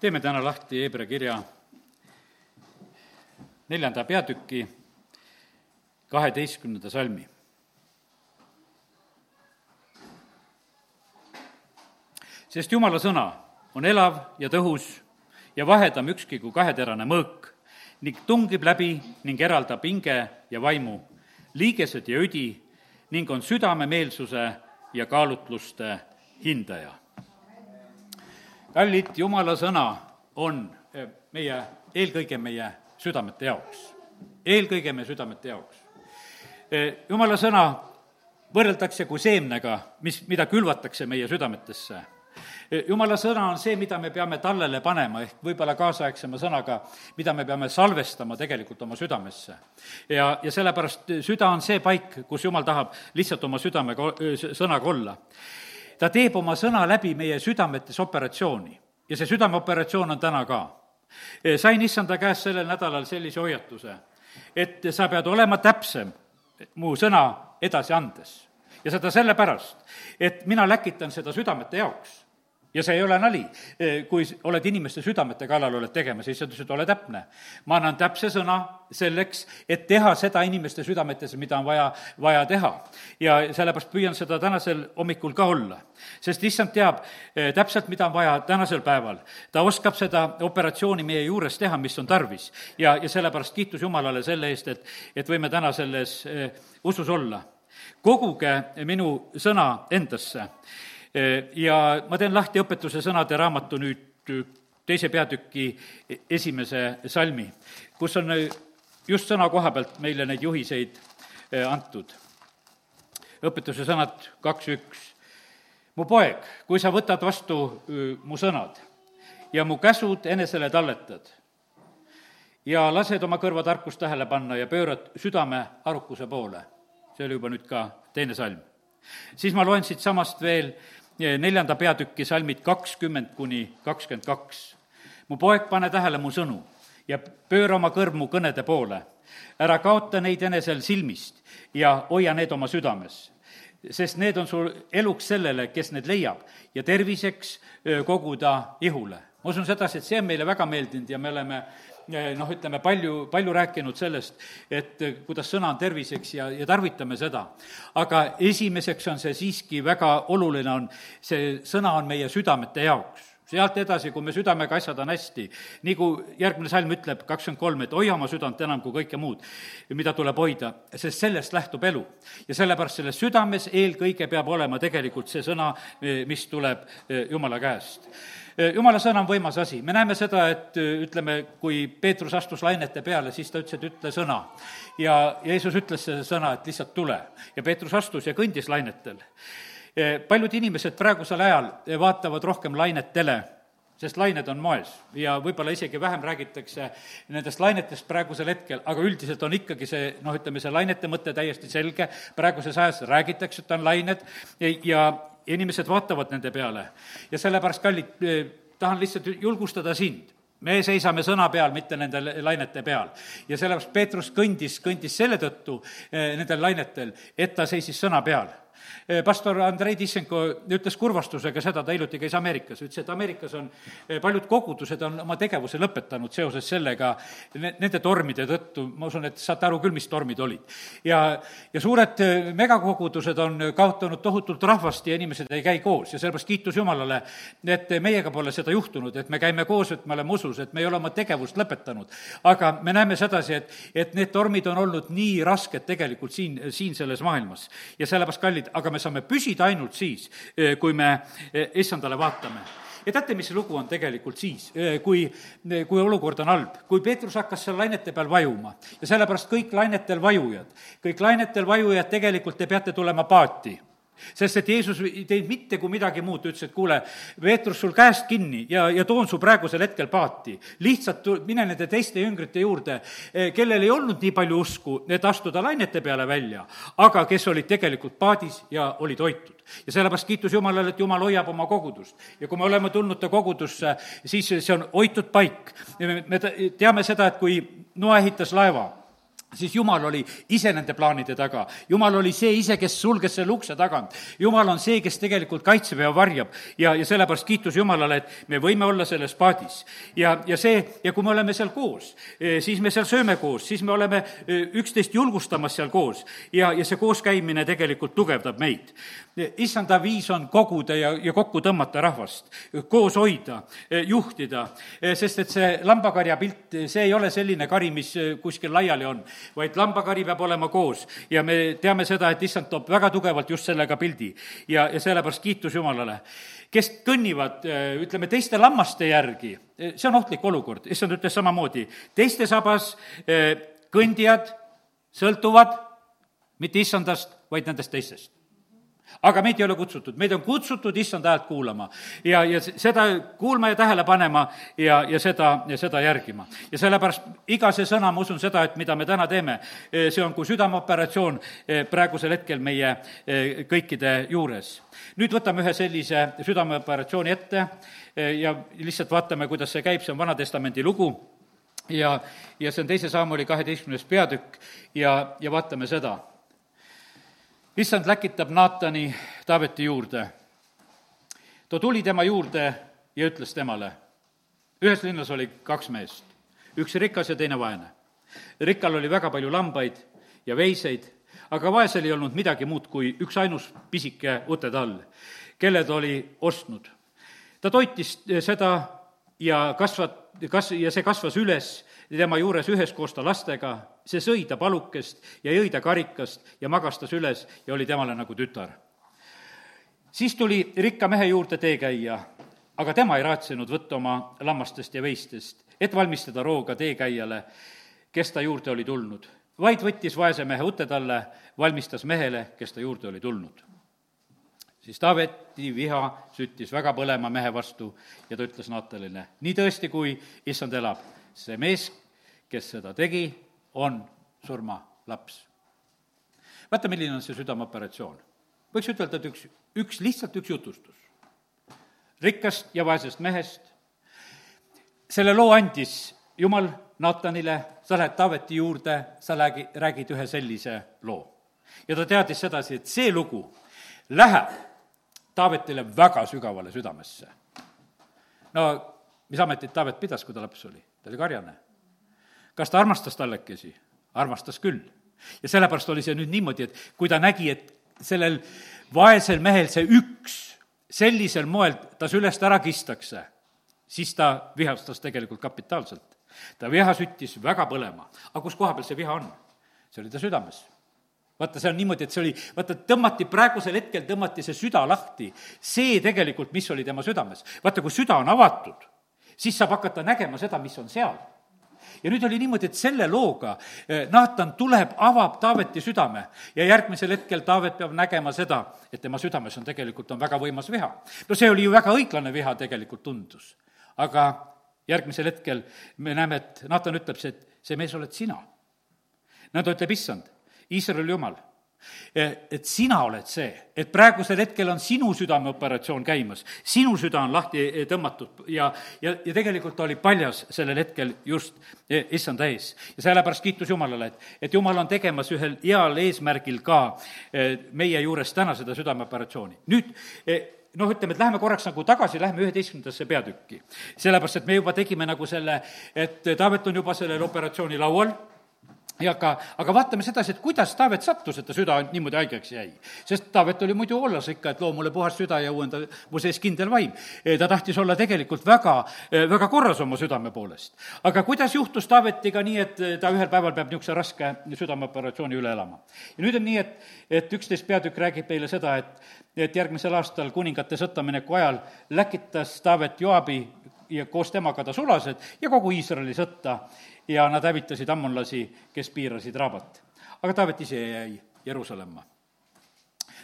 teeme täna lahti Hebra kirja neljanda peatüki kaheteistkümnenda salmi. sest Jumala sõna on elav ja tõhus ja vahedam ükski kui kaheterane mõõk ning tungib läbi ning eraldab hinge ja vaimu, liigesed ja õdi ning on südamemeelsuse ja kaalutluste hindaja. Kallid, Jumala sõna on eh, meie, eelkõige meie südamete jaoks. eelkõige meie südamete jaoks. Eh, Jumala sõna võrreldakse kui seemnega, mis, mida külvatakse meie südametesse eh, jumala sõna on see, mida me peame tallele panema, ehk võib-olla kaasaegsema sõnaga, mida me peame salvestama tegelikult oma südamesse. ja, ja sellepärast süda on see paik, kus jumal tahab lihtsalt oma südamega, sõnaga olla. Ta teeb oma sõna läbi meie südametes operatsiooni. Ja see südameoperatsioon on täna ka. Sain issanda käest sellel nädalal sellise hoiatuse, et sa pead olema täpsem mu sõna edasi andes. ja seda sellepärast, et mina läkitan seda südamete jaoks ja see ei ole nali. kui oled inimeste südamete kallal, oled tegemas, siis sa ütlesid, ole täpne. ma annan täpse sõna selleks, et teha seda inimeste südametes, mida on vaja, vaja teha. ja sellepärast püüan seda tänasel hommikul ka olla. sest issand teab täpselt, mida on vaja tänasel päeval. ta oskab seda operatsiooni meie juures teha, mis on tarvis. ja, ja sellepärast kiitus Jumalale selle eest, et, et võime täna selles usus olla. koguge minu sõna endasse ja ma teen lahti õpetuse sõnade raamatu nüüd teise peatüki esimese salmi, kus on just sõna koha pealt meile neid juhiseid antud. õpetuse sõnad kaks üks. mu poeg, kui sa võtad vastu mu sõnad ja mu käsud enesele talletad ja lased oma kõrva tarkust tähele panna ja pöörad südame arukuse poole, see oli juba nüüd ka teine salm, siis ma loen siitsamast veel neljanda peatüki salmid kakskümmend kuni kakskümmend kaks. mu poeg, pane tähele mu sõnu ja pööra oma kõrv mu kõnede poole. ära kaota neid enesel silmist ja hoia need oma südames sest need on sul eluks sellele, kes need leiab ja terviseks koguda ihule. ma usun sedasi, et see on meile väga meeldinud ja me oleme noh, ütleme palju, palju rääkinud sellest, et eh, kuidas sõna on terviseks ja, ja tarvitame seda. aga esimeseks on see siiski väga oluline, on see sõna on meie südamete jaoks sealt edasi, kui me südamega asjad on hästi, nii kui järgmine salm ütleb, kakskümmend kolm, et hoia oma südant enam kui kõike muud, mida tuleb hoida, sest sellest lähtub elu. ja sellepärast selles südames eelkõige peab olema tegelikult see sõna, eh, mis tuleb Jumala käest jumala sõna on võimas asi, me näeme seda, et ütleme, kui Peetrus astus lainete peale, siis ta ütles, et ütle sõna. ja Jeesus ütles selle sõna, et lihtsalt tule. ja Peetrus astus ja kõndis lainetel. Paljud inimesed praegusel ajal vaatavad rohkem lainetele sest lained on moes ja võib-olla isegi vähem räägitakse nendest lainetest praegusel hetkel, aga üldiselt on ikkagi see, noh, ütleme, see lainete mõte täiesti selge, praeguses ajas räägitakse, et on lained ja, ja inimesed vaatavad nende peale. ja sellepärast, kallid, eh, tahan lihtsalt julgustada sind me seisame sõna peal, mitte nende lainete peal. ja sellepärast Peetrus kõndis, kõndis selle tõttu eh, nendel lainetel, et ta seisis sõna peal Eh, pastor Andrei Tissenko ütles kurvastusega seda, ta hiljuti käis Ameerikas, ütles, et Ameerikas on eh, paljud kogudused on oma tegevuse lõpetanud seoses sellega, nende tormide tõttu, ma usun, et saate aru küll, mis tormid olid. ja, ja suured eh, megakogudused on kaotanud tohutult rahvast ja inimesed ei käi koos ja sellepärast kiitus Jumalale, et meiega pole seda juhtunud, et me käime koos, et me oleme usus, et me ei ole oma tegevust lõpetanud. aga me näeme sedasi, et, et need tormid on olnud nii rasked tegelikult siin, siin selles maailmas. ja sellepärast, kallid, aga me saame püsida ainult siis, eh, kui me eh, issandale vaatame. Ja teate, mis lugu on tegelikult siis, eh, kui, kui olukord on halb, kui Peetrus hakkas seal lainete peal vajuma ja sellepärast kõik lainetel vajujad, kõik lainetel vajujad tegelikult te peate tulema paati sest et Jeesus ei teinud mitte kui midagi muud, ta ütles, et kuule, Peetrus, sul käest kinni ja, ja toon su praegusel hetkel paati. lihtsalt tu-, mine nende teiste jüngrite juurde, eh, kellel ei olnud nii palju usku, et astuda lainete peale välja, aga kes olid tegelikult paadis ja olid hoitud. ja sellepärast kiitus Jumalale, et Jumal hoiab oma kogudust. ja kui me oleme tulnud ta kogudusse, siis see on hoitud paik. me, me teame seda, et kui Noa ehitas laeva, siis Jumal oli ise nende plaanide taga. Jumal oli see ise, kes sulges selle ukse tagant. Jumal on see, kes tegelikult kaitseb ja varjab ja, ja sellepärast kiitus Jumalale, et me võime olla selles paadis. ja, ja see, ja kui me oleme seal koos, eh, siis me seal sööme koos, siis me oleme eh, üksteist julgustamas seal koos ja, ja see kooskäimine tegelikult tugevdab meid. Issanda viis on koguda ja, ja kokku tõmmata rahvast, koos hoida, eh, juhtida, sest et see lambakarja pilt, see ei ole selline kari, mis kuskil laiali on vaid lambakari peab olema koos. Ja me teame seda, et issand toob väga tugevalt just sellega pildi. Ja, ja sellepärast kiitus Jumalale. kes kõnnivad, ütleme, teiste lammaste järgi, see on ohtlik olukord, issand ütles samamoodi, teiste sabas kõndijad sõltuvad mitte issandast, vaid nendest teistest aga meid ei ole kutsutud, meid on kutsutud issanda häält kuulama. Ja, ja seda kuulma ja tähele panema ja, ja seda, ja seda järgima. ja sellepärast iga see sõna, ma usun seda, et mida me täna teeme, eh, see on kui südameoperatsioon eh, praegusel hetkel meie eh, kõikide juures. nüüd võtame ühe sellise südameoperatsiooni ette ja lihtsalt vaatame, kuidas see käib, see on Vana-testamendi lugu. Ja, ja see on teise sammuli kaheteistkümnes peatükk. Ja, ja vaatame seda issand läkitab Naatani Taaveti juurde. too tuli tema juurde ja ütles temale, ühes linnas oli kaks meest, üks rikas ja teine vaene. rikkal oli väga palju lambaid ja veiseid, aga vaesel ei olnud midagi muud kui üksainus pisike utetall, kelle ta oli ostnud. ta toitis seda ja kasvat-, kas-, ja see kasvas üles tema juures üheskoos ta lastega, see sõi ta palukest ja jõi ta karikast ja magastas üles ja oli temale nagu tütar. siis tuli rikka mehe juurde teekäija, aga tema ei raatsinud võtta oma lammastest ja veistest, et valmistada rooga teekäijale, kes ta juurde oli tulnud, vaid võttis vaese mehe ute talle, valmistas mehele, kes ta juurde oli tulnud siis Taaveti viha süttis väga põlema mehe vastu ja ta ütles Natalile, nii tõesti, kui issand elab, see mees, kes seda tegi, on surmalaps. vaata, milline on see südameoperatsioon. võiks ütelda, et üks, üks, lihtsalt üks jutustus. rikkast ja vaesest mehest, selle loo andis Jumal Natanile, sa lähed Taaveti juurde, sa räägi, räägid ühe sellise loo. ja ta teadis sedasi, et see lugu läheb Taavetile väga sügavale südamesse. no mis ametit Taavet pidas, kui ta laps oli? ta oli karjane. Kas ta armastas tallekesi? armastas küll. ja sellepärast oli see nüüd niimoodi, et kui ta nägi, et sellel vaesel mehel see üks sellisel moel ta sülest ära kistakse, siis ta vihastas tegelikult kapitaalselt. ta viha süttis väga põlema. aga kus koha peal see viha on? see oli ta südames vaata, see on niimoodi, et see oli, vaata, tõmmati, praegusel hetkel tõmmati see süda lahti. see tegelikult, mis oli tema südames. vaata, kui süda on avatud, siis saab hakata nägema seda, mis on seal ja nüüd oli niimoodi, et selle looga eh, Naatan tuleb, avab Taaveti südame ja järgmisel hetkel Taavet peab nägema seda, et tema südames on tegelikult, on väga võimas viha. no see oli ju väga õiglane viha tegelikult tundus. aga järgmisel hetkel me näeme, et Naatan ütleb see, et see mees oled sina. no ta ütleb, issand, Iisraeli jumal et sina oled see, et praegusel hetkel on sinu südameoperatsioon käimas, sinu süda on lahti tõmmatud ja, ja, ja tegelikult ta oli paljas sellel hetkel just e, issanda ees. ja sellepärast kiitus Jumalale, et, et Jumal on tegemas ühel heal eesmärgil ka e, meie juures täna seda südameoperatsiooni. nüüd noh, ütleme, et läheme korraks nagu tagasi, lähme üheteistkümnendasse peatükki. sellepärast, et me juba tegime nagu selle, et Taavet on juba sellel operatsiooni laual ja aga, aga vaatame sedasi, et kuidas Taavet sattus, et ta süda niimoodi haigeks jäi. sest Taavet oli muidu olles ikka, et loo mulle puhas süda ja uuenda mu sees kindel vaim. ta tahtis olla tegelikult väga, väga korras oma südame poolest. aga kuidas juhtus Taavetiga nii, et ta ühel päeval peab niisuguse raske südameoperatsiooni üle elama? ja nüüd on nii, et, et üksteist peatükk räägib meile seda, et, et järgmisel aastal kuningate sõtta mineku ajal läkitas Taavet Joabi ja koos temaga ta sulased ja kogu Iisraeli sõtta ja nad hävitasid ammonlasi, kes piirasid Raabat. aga Taavet ise jäi Jeruusalemma.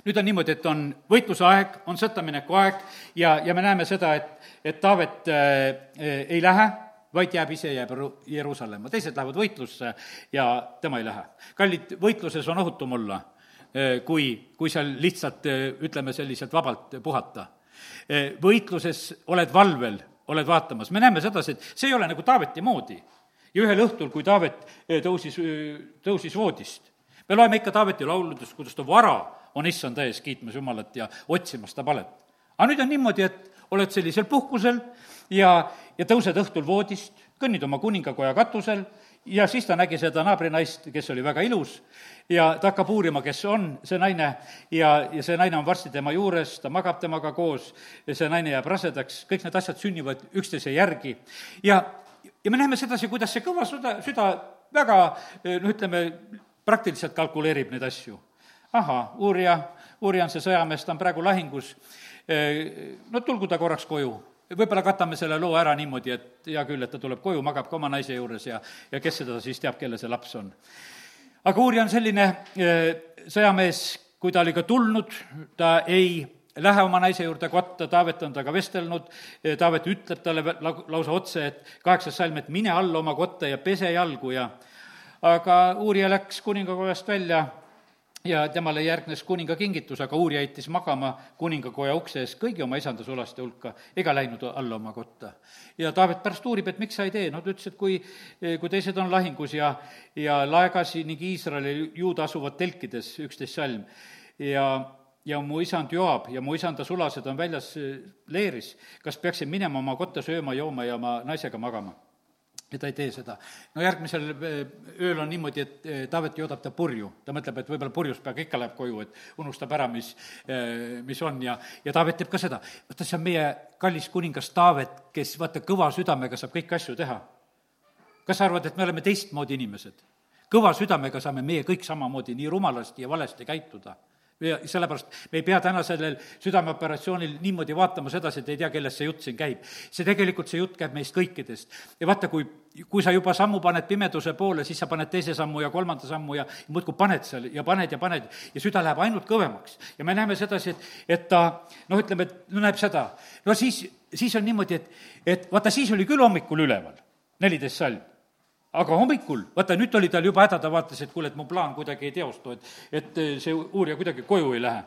nüüd on niimoodi, et on võitluse aeg, on sõttamineku aeg ja, ja me näeme seda, et, et Taavet äh, ei lähe, vaid jääb ise, jääb Jeruusalemma, teised lähevad võitlusse ja tema ei lähe. kallid, võitluses on ohutum olla, äh, kui, kui seal lihtsalt äh, ütleme, selliselt vabalt puhata. võitluses oled valvel, oled vaatamas, me näeme sedasi, et see ei ole nagu Taaveti moodi ja ühel õhtul, kui Taavet eh, tõusis, tõusis voodist, me loeme ikka Taaveti lauludest, kuidas ta vara on issand ees kiitmas Jumalat ja otsimas ta palet. aga nüüd on niimoodi, et oled sellisel puhkusel ja, ja tõused õhtul voodist, kõnnid oma kuningakoja katusel ja siis ta nägi seda naabrinaist, kes oli väga ilus ja ta hakkab uurima, kes on see naine ja, ja see naine on varsti tema juures, ta magab temaga koos ja see naine jääb rasedaks, kõik need asjad sünnivad üksteise järgi. ja, ja me näeme sedasi, kuidas see kõva süda, süda väga noh, ütleme, praktiliselt kalkuleerib neid asju. ahah, uurija, uurija on see sõjamees, ta on praegu lahingus, no tulgu ta korraks koju võib-olla katame selle loo ära niimoodi, et hea küll, et ta tuleb koju, magab ka oma naise juures ja, ja kes seda siis teab, kelle see laps on. aga uurija on selline eh, sõjamees, kui ta oli ka tulnud, ta ei lähe oma naise juurde kotta, Taavet on temaga vestelnud, Taavet ütleb talle lausa otse, et kaheksas salm, et mine alla oma kotta ja pese jalgu ja aga uurija läks kuningakojast välja ja temale järgnes kuninga kingitus, aga uurija heitis magama kuningakoja ukse ees kõigi oma isanda sulaste hulka ega läinud alla oma kotta. ja Taavet pärast uurib, et miks sa ei tee, no ta ütles, et kui, kui teised on lahingus ja, ja laegasi ning Iisraeli juuda asuvad telkides, üksteist salm, ja ja mu isand Joab ja mu isanda sulased on väljas leeris, kas peaksin minema oma kotta sööma, jooma ja oma naisega magama? ja ta ei tee seda. no järgmisel eh, ööl on niimoodi, et eh, Taavet joodab ta purju, ta mõtleb, et võib-olla purjus peaga ikka läheb koju, et unustab ära, mis, mis on ja, ja Taavet teeb ka seda. vaata, see on meie kallis kuningas Taavet, kes vaata, kõva südamega saab kõiki asju teha. kas sa arvad, et me oleme teistmoodi inimesed? kõva südamega saame meie kõik samamoodi nii rumalasti ja valesti käituda ja sellepärast me ei pea täna sellel südameoperatsioonil niimoodi vaatama sedasi, et ei tea, kellest see jutt siin käib. see tegelikult, see jutt käib meist kõikidest. ja vaata, kui, kui sa juba sammu paned pimeduse poole, siis sa paned teise sammu ja kolmanda sammu ja muudkui paned seal ja paned ja paned ja süda läheb ainult kõvemaks. ja me näeme sedasi, et, et ta noh, ütleme, et näeb seda. no siis, siis on niimoodi, et, et vaata, siis oli küll hommikul üleval, neliteist salm aga hommikul, vaata nüüd oli tal juba häda, ta vaatas, et kuule, et mu plaan kuidagi ei teostu, et, et see uurija kuidagi koju ei lähe.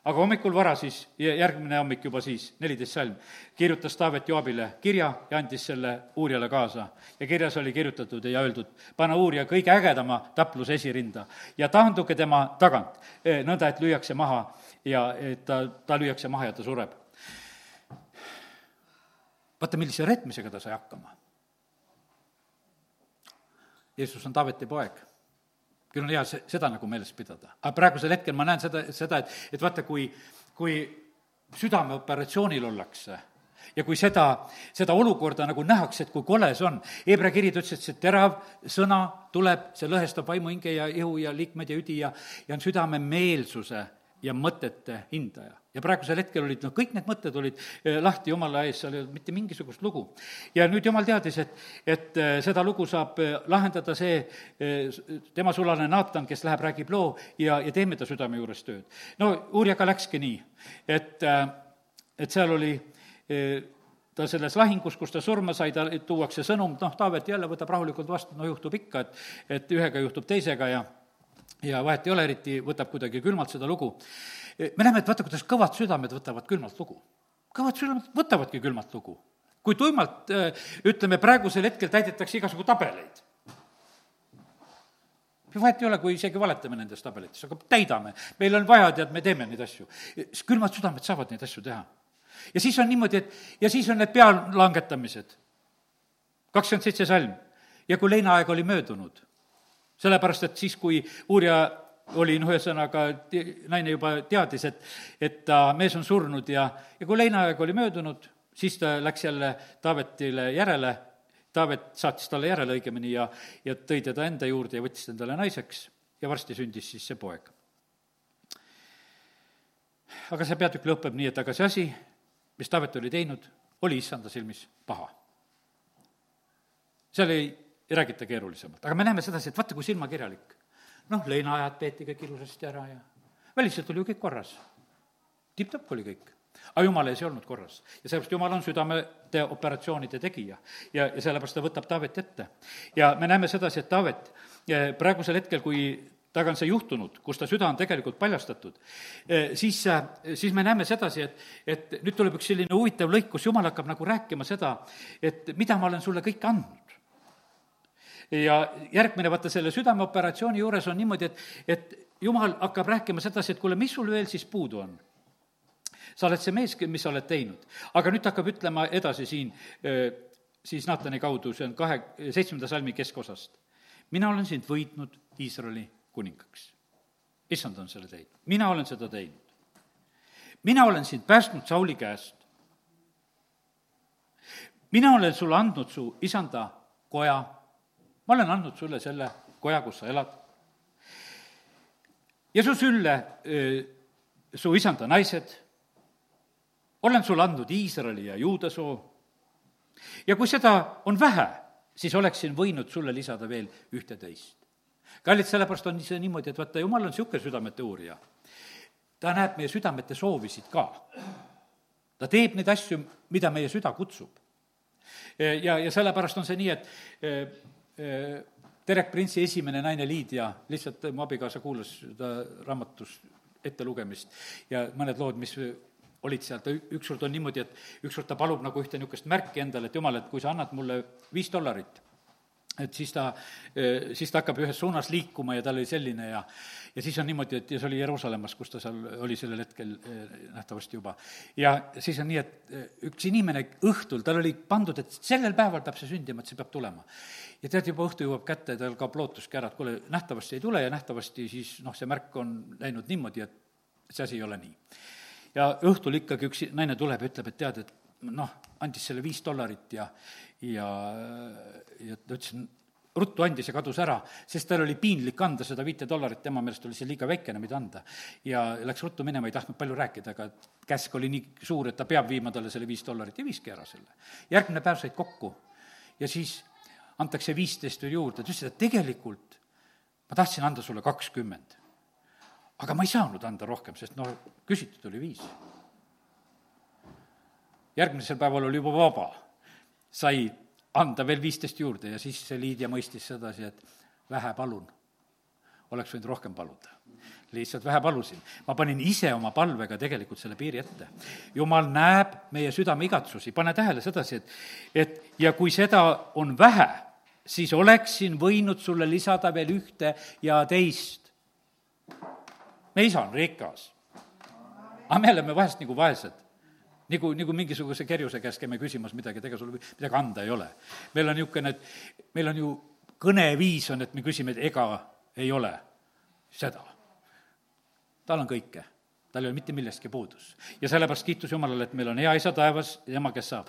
aga hommikul vara siis, järgmine hommik juba siis, neliteist salm, kirjutas Taavet Joabile kirja ja andis selle uurijale kaasa. ja kirjas oli kirjutatud ja öeldud, pane uurija kõige ägedama tapluse esirinda ja taanduge tema tagant, eh, nõnda, et lüüakse maha ja ta, ta lüüakse maha ja ta sureb. vaata, millise retmisega ta sai hakkama Jeesus on Taaveti poeg. küll on hea see, seda nagu meeles pidada. aga praegusel hetkel ma näen seda, seda, et, et vaata, kui, kui südameoperatsioonil ollakse ja kui seda, seda olukorda nagu nähakse, et kui kole see on, Hebra kiri ütles, et see terav sõna tuleb, see lõhestab vaimu, hinge ja ihu ja liikmed ja üdi ja, ja on südame meelsuse ja mõtete hindaja. Ja praegusel hetkel olid noh, kõik need mõtted olid eh, lahti Jumala ees, seal ei olnud mitte mingisugust lugu. ja nüüd Jumal teadis, et, et eh, seda lugu saab eh, lahendada see tema sulane Naatan, kes läheb, räägib loo ja, ja teeme ta südame juures tööd. no uurijaga läkski nii, et, et seal oli ta selles lahingus, kus ta surma sai, ta, tuuakse sõnum, noh, Taavet jälle võtab rahulikult vastu, no juhtub ikka, et et ühega juhtub teisega ja ja vahet ei ole, eriti võtab kuidagi külmalt seda lugu. Me näeme, et vaata, kuidas kõvad südamed võtavad külmalt lugu. kõvad südamed võtavadki külmalt lugu. kui tuimalt, äh, ütleme, praegusel hetkel täidetakse igasugu tabeleid, vahet ei ole, kui isegi valetame nendes tabelites, aga täidame. meil on vaja, tead, me teeme neid asju. külmad südamed saavad neid asju teha. ja siis on niimoodi, et ja siis on need pealangetamised. kakskümmend seitse salm. ja kui leinaaeg oli möödunud sellepärast, et siis, kui uurija oli, noh, ühesõnaga, naine juba teadis, et, et ta mees on surnud ja, ja kui leinaaeg oli möödunud, siis ta läks jälle Taavetile järele, Taavet saatis talle järele õigemini ja, ja tõi teda enda juurde ja võttis endale naiseks ja varsti sündis siis see poeg. aga see peatükk lõpeb nii, et aga see asi, mis Taavet oli teinud, oli issanda silmis paha. seal ei ei räägita keerulisemalt, aga me näeme sedasi, et vaata, kui silmakirjalik. Noh, leinaajad peeti kõik ilusasti ära ja väliselt oli ju kõik korras. tipp-topp oli kõik. aga jumala ees ei olnud korras. ja sellepärast jumal on südamete operatsioonide tegija ja, ja sellepärast ta võtab Taavet ette. ja me näeme sedasi, et Taavet praegusel hetkel, kui taga on see juhtunud, kus ta süda on tegelikult paljastatud, siis, siis me näeme sedasi, et, et nüüd tuleb üks selline huvitav lõik, kus jumal hakkab nagu rääkima seda, et mida ma olen sulle kõike andnud ja järgmine, vaata selle südameoperatsiooni juures on niimoodi, et, et jumal hakkab rääkima sedasi, et kuule, mis sul veel siis puudu on sa oled see mees, mis sa oled teinud. aga nüüd ta hakkab ütlema edasi siin, siis Naatani kaudu, see on kahe, seitsmenda salmi keskosast. mina olen sind võitnud Iisraeli kuningaks. issand on selle teinud, mina olen seda teinud. mina olen sind päästnud Sauli käest. mina olen sulle andnud su isanda koja, ma olen andnud sulle selle koja, kus sa elad. ja su sülle, su isanda naised olen sulle andnud Iisraeli ja juuda soo. ja kui seda on vähe, siis oleksin võinud sulle lisada veel ühte-teist. kallid, sellepärast on see niimoodi, et vaata, jumal on niisugune südamete uurija. ta näeb meie südamete soovisid ka. ta teeb neid asju, mida meie süda kutsub. ja, ja sellepärast on see nii, et Terek Printsi esimene naine Liidia, lihtsalt mu abikaasa kuulas seda raamatus ettelugemist ja mõned lood, mis olid seal, ta ükskord on niimoodi, et ükskord ta palub nagu ühte niisugust märki endale, et jumal, et kui sa annad mulle viis dollarit, et siis ta, siis ta hakkab ühes suunas liikuma ja tal oli selline ja ja siis on niimoodi, et ja see oli Jeruusalemmas, kus ta seal oli sellel hetkel eh, nähtavasti juba. ja siis on nii, et eh, üks inimene õhtul, tal oli pandud, et sellel päeval peab see sündima, et see peab tulema. ja tead, juba õhtu jõuab kätte, tal kaob lootuski ära, et kuule, nähtavasti ei tule ja nähtavasti siis noh, see märk on läinud niimoodi, et see asi ei ole nii ja õhtul ikkagi üks naine tuleb ja ütleb, et tead, et noh, andis selle viis dollarit ja, ja, ja ta ütles, ruttu andis ja kadus ära, sest tal oli piinlik anda seda viite dollarit, tema meelest oli see liiga väikene, mida anda. ja läks ruttu minema, ei tahtnud palju rääkida, aga käsk oli nii suur, et ta peab viima talle selle viis dollarit ja viiski ära selle. järgmine päev said kokku ja siis antakse viisteist veel juurde, ta ütles, et tegelikult ma tahtsin anda sulle kakskümmend aga ma ei saanud anda rohkem, sest no küsitud oli viis. Järgmisel päeval oli juba vaba, sai anda veel viisteist juurde ja siis see Liidia mõistis sedasi, et vähe palun. oleks võinud rohkem paluda. lihtsalt vähe palusin. ma panin ise oma palvega tegelikult selle piiri ette. jumal näeb meie südame igatsusi, pane tähele sedasi, et, et ja kui seda on vähe, siis oleksin võinud sulle lisada veel ühte ja teist me isa on rikas. aga me oleme vahest nagu vaesed nagu, nagu mingisuguse kerjuse käest käime küsimas midagi, ega sul midagi anda ei ole. meil on niisugune, et meil on ju kõneviis on, et me küsime, et ega ei ole seda. tal on kõike, tal ei ole mitte millestki puudus. ja sellepärast kiitus Jumalale, et meil on hea isa taevas ema, kes saab.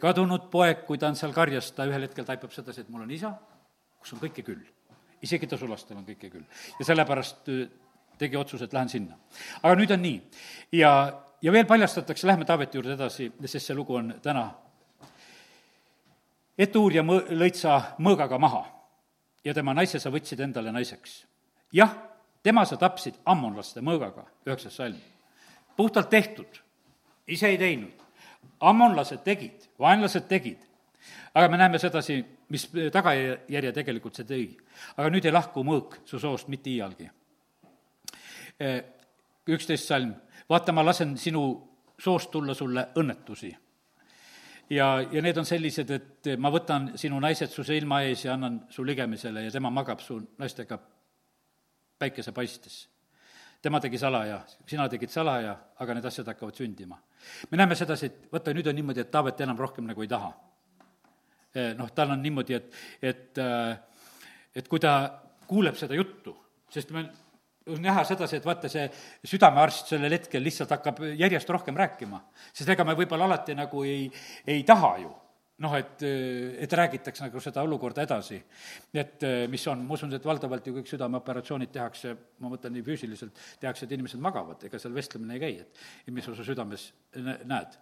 kadunud poeg, kui ta on seal karjas, ta ühel hetkel taipab sedasi, et mul on isa, kus on kõike küll. isegi ta sulastel on kõike küll. ja sellepärast tegi otsuse, et lähen sinna. aga nüüd on nii ja, ja veel paljastatakse, lähme Taaveti juurde edasi, sest see lugu on täna. Etuuria mõ-, lõid sa mõõgaga maha ja tema naise sa võtsid endale naiseks. jah, tema sa tapsid ammonlaste mõõgaga, üheksas salm. puhtalt tehtud, ise ei teinud. ammonlased tegid, vaenlased tegid. aga me näeme sedasi, mis tagajärje tegelikult see tõi. aga nüüd ei lahku mõõk su soost mitte iialgi üksteist salm, vaata, ma lasen sinu soost tulla sulle õnnetusi. ja, ja need on sellised, et ma võtan sinu naised su silma ees ja annan su ligemisele ja tema magab su naistega päikese paistes. tema tegi salaja, sina tegid salaja, aga need asjad hakkavad sündima. me näeme sedasi, et vaata, nüüd on niimoodi, et Taavet enam rohkem nagu ei taha. Eh, noh, tal on niimoodi, et, et, äh, et kui ta kuuleb seda juttu, sest me on näha sedasi, et vaata, see südamearst sellel hetkel lihtsalt hakkab järjest rohkem rääkima. sest ega me võib-olla alati nagu ei, ei taha ju noh, et, et räägitakse nagu seda olukorda edasi. et mis on, ma usun, et valdavalt ju kõik südameoperatsioonid tehakse, ma mõtlen nii füüsiliselt, tehakse, et inimesed magavad, ega seal vestlemine ei käi, et mis sa südames näed.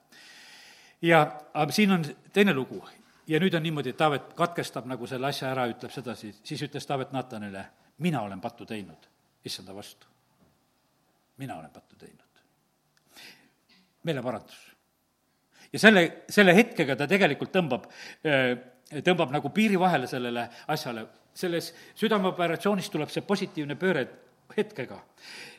ja, aga siin on teine lugu ja nüüd on niimoodi, et Taavet katkestab nagu selle asja ära, ütleb sedasi, siis ütles Taavet Natanile, mina olen pattu teinud issanda vastu. mina olen pattu teinud. meeleparandus. ja selle, selle hetkega ta tegelikult tõmbab, äh, tõmbab nagu piiri vahele sellele asjale. selles südameoperatsioonis tuleb see positiivne pööre hetkega.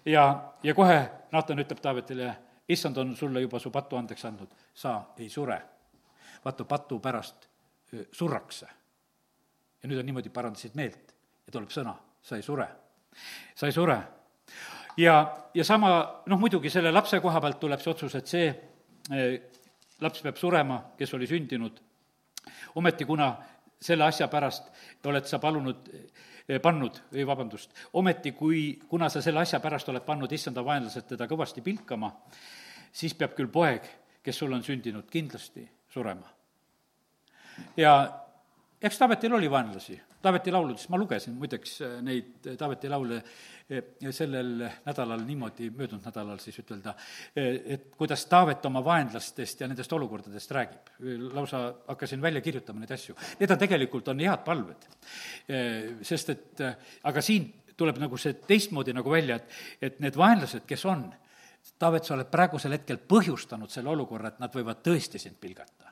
ja, ja kohe Naatan ütleb Taavetile, issand on sulle juba su patu andeks andnud, sa ei sure. vaata, patu pärast äh, surrakse. ja nüüd on niimoodi, parandasid meelt ja tuleb sõna, sa ei sure. Sa ei sure. ja, ja sama, noh muidugi selle lapse koha pealt tuleb see otsus, et see eh, laps peab surema, kes oli sündinud. ometi, kuna selle asja pärast oled sa palunud, eh, pannud, või vabandust, ometi kui, kuna sa selle asja pärast oled pannud issanda vaenlased teda kõvasti pilkama, siis peab küll poeg, kes sul on sündinud, kindlasti surema. ja eks Taavetil oli vaenlasi, Taaveti lauludes, ma lugesin muideks äh, neid äh, Taaveti laule äh, sellel nädalal niimoodi, möödunud nädalal siis ütelda, et kuidas Taavet oma vaenlastest ja nendest olukordadest räägib. lausa hakkasin välja kirjutama neid asju. Need on tegelikult, on head palved. Sest et, aga siin tuleb nagu see teistmoodi nagu välja, et, et need vaenlased, kes on, Taavet, sa oled praegusel hetkel põhjustanud selle olukorra, et nad võivad tõesti sind pilgata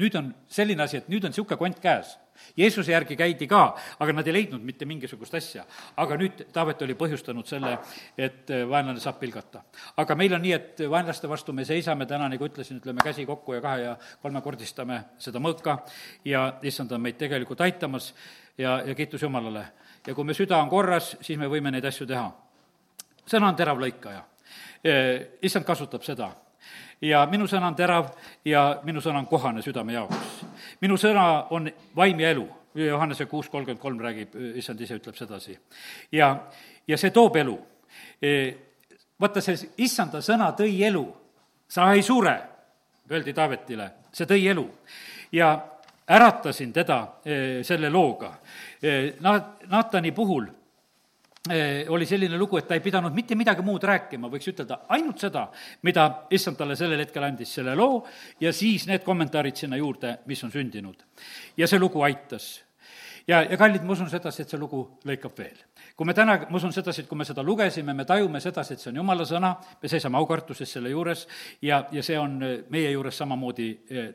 nüüd on selline asi, et nüüd on niisugune kont käes. Jeesuse järgi käidi ka, aga nad ei leidnud mitte mingisugust asja. aga nüüd Taavet oli põhjustanud selle, et vaenlane saab pilgata. aga meil on nii, et vaenlaste vastu me seisame täna, nagu ütlesin, ütleme käsi kokku ja kahe ja kolmekordistame seda mõõka ja issand on meid tegelikult aitamas ja, ja kiitus Jumalale. ja kui me süda on korras, siis me võime neid asju teha. sõna on terav lõikaja. issand kasutab seda ja minu sõna on terav ja minu sõna on kohane südame jaoks. minu sõna on vaim ja elu, Johannese kuus kolmkümmend kolm räägib, issand ise ütleb sedasi. ja, ja see toob elu. E, vaata, see issanda sõna tõi elu, sa ei sure, öeldi Taavetile, see tõi elu. ja äratasin teda e, selle looga. E, Na-, Naatani puhul oli selline lugu, et ta ei pidanud mitte midagi muud rääkima, võiks ütelda ainult seda, mida issand talle sellel hetkel andis, selle loo, ja siis need kommentaarid sinna juurde, mis on sündinud. ja see lugu aitas. ja, ja kallid, ma usun sedasi, et see lugu lõikab veel. kui me täna, ma usun sedasi, et kui me seda lugesime, me tajume sedasi, et see on jumala sõna, me seisame aukartuses selle juures ja, ja see on eh, meie juures samamoodi eh,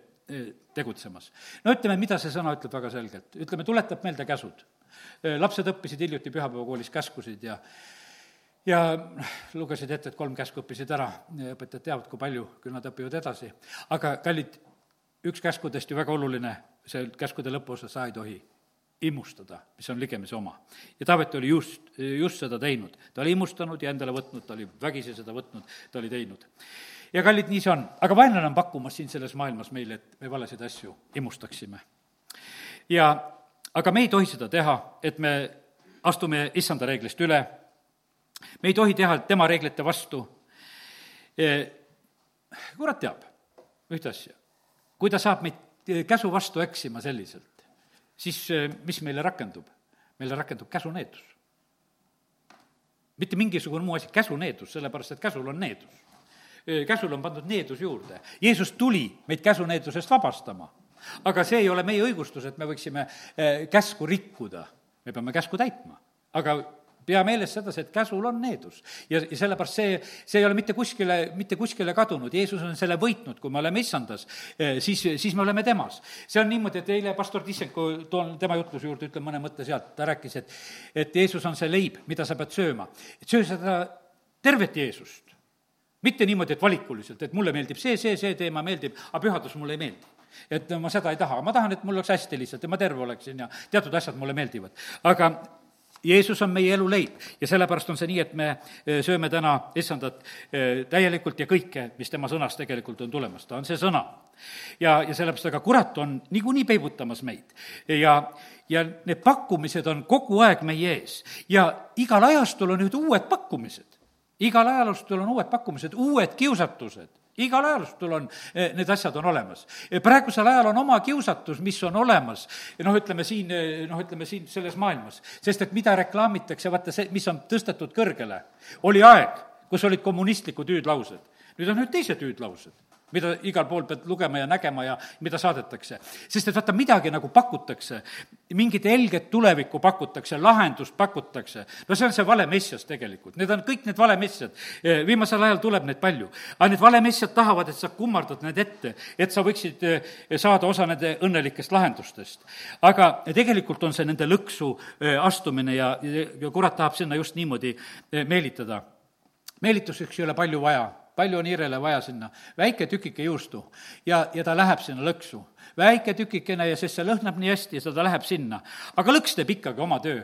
tegutsemas. no ütleme, mida see sõna ütleb väga selgelt, ütleme, tuletab meelde käsud lapsed õppisid hiljuti pühapäevakoolis käskusid ja ja lugesid ette, et kolm käsku õppisid ära, õpetajad teavad, kui palju, küll nad õpivad edasi. aga kallid, üks käskudest ju väga oluline, see käskude lõpuosa, sa ei tohi immustada, mis on ligemise oma. ja Taavet oli just, just seda teinud. ta oli immustanud ja endale võtnud, ta oli vägisi seda võtnud, ta oli teinud. ja kallid, nii see on. aga vaenlane on pakkumas siin selles maailmas meile, et me valesid asju immustaksime. ja aga me ei tohi seda teha, et me astume issanda reeglist üle, me ei tohi teha tema reeglite vastu. E, kurat teab ühte asja, kui ta saab meid käsu vastu eksima selliselt, siis e, mis meile rakendub? meile rakendub käsuneedus. mitte mingisugune muu asi, käsuneedus, sellepärast et käsul on needus. E, käsul on pandud needus juurde. Jeesus tuli meid käsuneedusest vabastama aga see ei ole meie õigustus, et me võiksime eh, käsku rikkuda. me peame käsku täitma, aga pea meeles sedasi, et käsul on needus. ja, ja sellepärast see, see ei ole mitte kuskile, mitte kuskile kadunud, Jeesus on selle võitnud, kui me oleme issandas, eh, siis, siis me oleme temas. see on niimoodi, et eile pastor Tissenko, toon tema jutluse juurde, ütlen mõne mõtte sealt, ta rääkis, et et Jeesus on see leib, mida sa pead sööma. söö seda tervet Jeesust. mitte niimoodi, et valikuliselt, et mulle meeldib see, see, see teema meeldib, aga pühadus mulle ei meeldi et ma seda ei taha, ma tahan, et mul oleks hästi lihtsalt ja ma terve oleksin ja teatud asjad mulle meeldivad. aga Jeesus on meie elu leib ja sellepärast on see nii, et me e, sööme täna issandat e, täielikult ja kõike, mis tema sõnast tegelikult on tulemas, ta on see sõna. ja, ja sellepärast, aga kurat on niikuinii peibutamas meid ja, ja need pakkumised on kogu aeg meie ees ja igal ajastul on nüüd uued pakkumised. igal ajastul on uued pakkumised, uued kiusatused igal ajastul on, eh, need asjad on olemas. Eh, praegusel ajal on oma kiusatus, mis on olemas, noh, ütleme siin, eh, noh, ütleme siin selles maailmas. sest et mida reklaamitakse, vaata see, mis on tõstetud kõrgele, oli aeg, kus olid kommunistlikud hüüdlaused. nüüd on nüüd teised hüüdlaused mida igal pool pead lugema ja nägema ja mida saadetakse. sest et vaata, midagi nagu pakutakse, mingit helget tulevikku pakutakse, lahendust pakutakse. no see on see vale messias tegelikult, need on kõik need vale messiad. Eh, viimasel ajal tuleb neid palju. aga need vale messiad tahavad, et sa kummardad need ette, et sa võiksid eh, saada osa nende õnnelikest lahendustest. aga tegelikult on see nende lõksu eh, astumine ja, ja kurat tahab sinna just niimoodi meelitada. meelituseks ei ole palju vaja palju on hiirele vaja sinna? väike tükike juustu ja, ja ta läheb sinna lõksu. väike tükikene ja sest see lõhnab nii hästi ja seda läheb sinna. aga lõks teeb ikkagi oma töö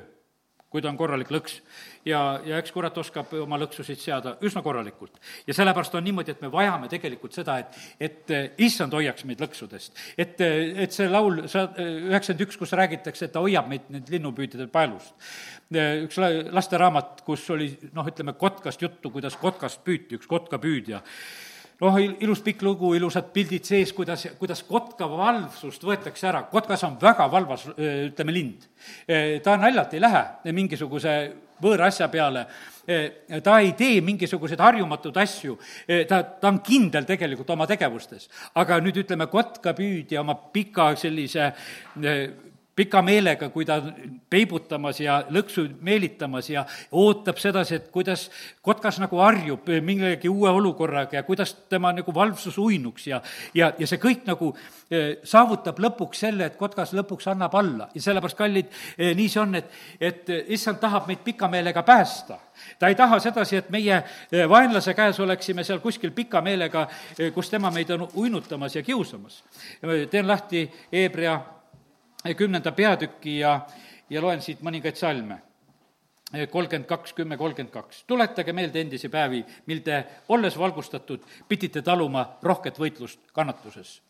kui ta on korralik lõks. Ja, ja eks kurat oskab oma lõksusid seada üsna korralikult. ja sellepärast on niimoodi, et me vajame tegelikult seda, et, et eh, issand hoiaks meid lõksudest. et, eh, et see laul, sa, üheksakümmend üks, kus räägitakse, et ta hoiab meid nüüd linnupüüdjate paelust. Eh, üks lasteraamat, kus oli noh, ütleme kotkast juttu, kuidas kotkast püüti, üks kotkapüüdja noh, ilus pikk lugu, ilusad pildid sees, kuidas, kuidas kotka valvsust võetakse ära. kotkas on väga valvas, ütleme, lind. ta naljalt ei lähe mingisuguse võõra asja peale, ta ei tee mingisuguseid harjumatuid asju, ta, ta on kindel tegelikult oma tegevustes. aga nüüd ütleme, kotkapüüdja oma pika sellise pika meelega, kui ta peibutamas ja lõksu meelitamas ja ootab sedasi, et kuidas kotkas nagu harjub millegi uue olukorraga ja kuidas tema nagu valvsus uinuks ja, ja, ja see kõik nagu eh, saavutab lõpuks selle, et kotkas lõpuks annab alla ja sellepärast, kallid, eh, nii see on, et, et issand tahab meid pika meelega päästa ta ei taha sedasi, et meie eh, vaenlase käes oleksime seal kuskil pika meelega, kus tema meid on uinutamas ja kiusamas. teen lahti Hebra kümnenda peatüki ja, ja loen siit mõningaid salme. kolmkümmend kaks, kümme, kolmkümmend kaks. tuletage meelde endisi päevi, mil te, olles valgustatud, pidite taluma rohket võitlust kannatuses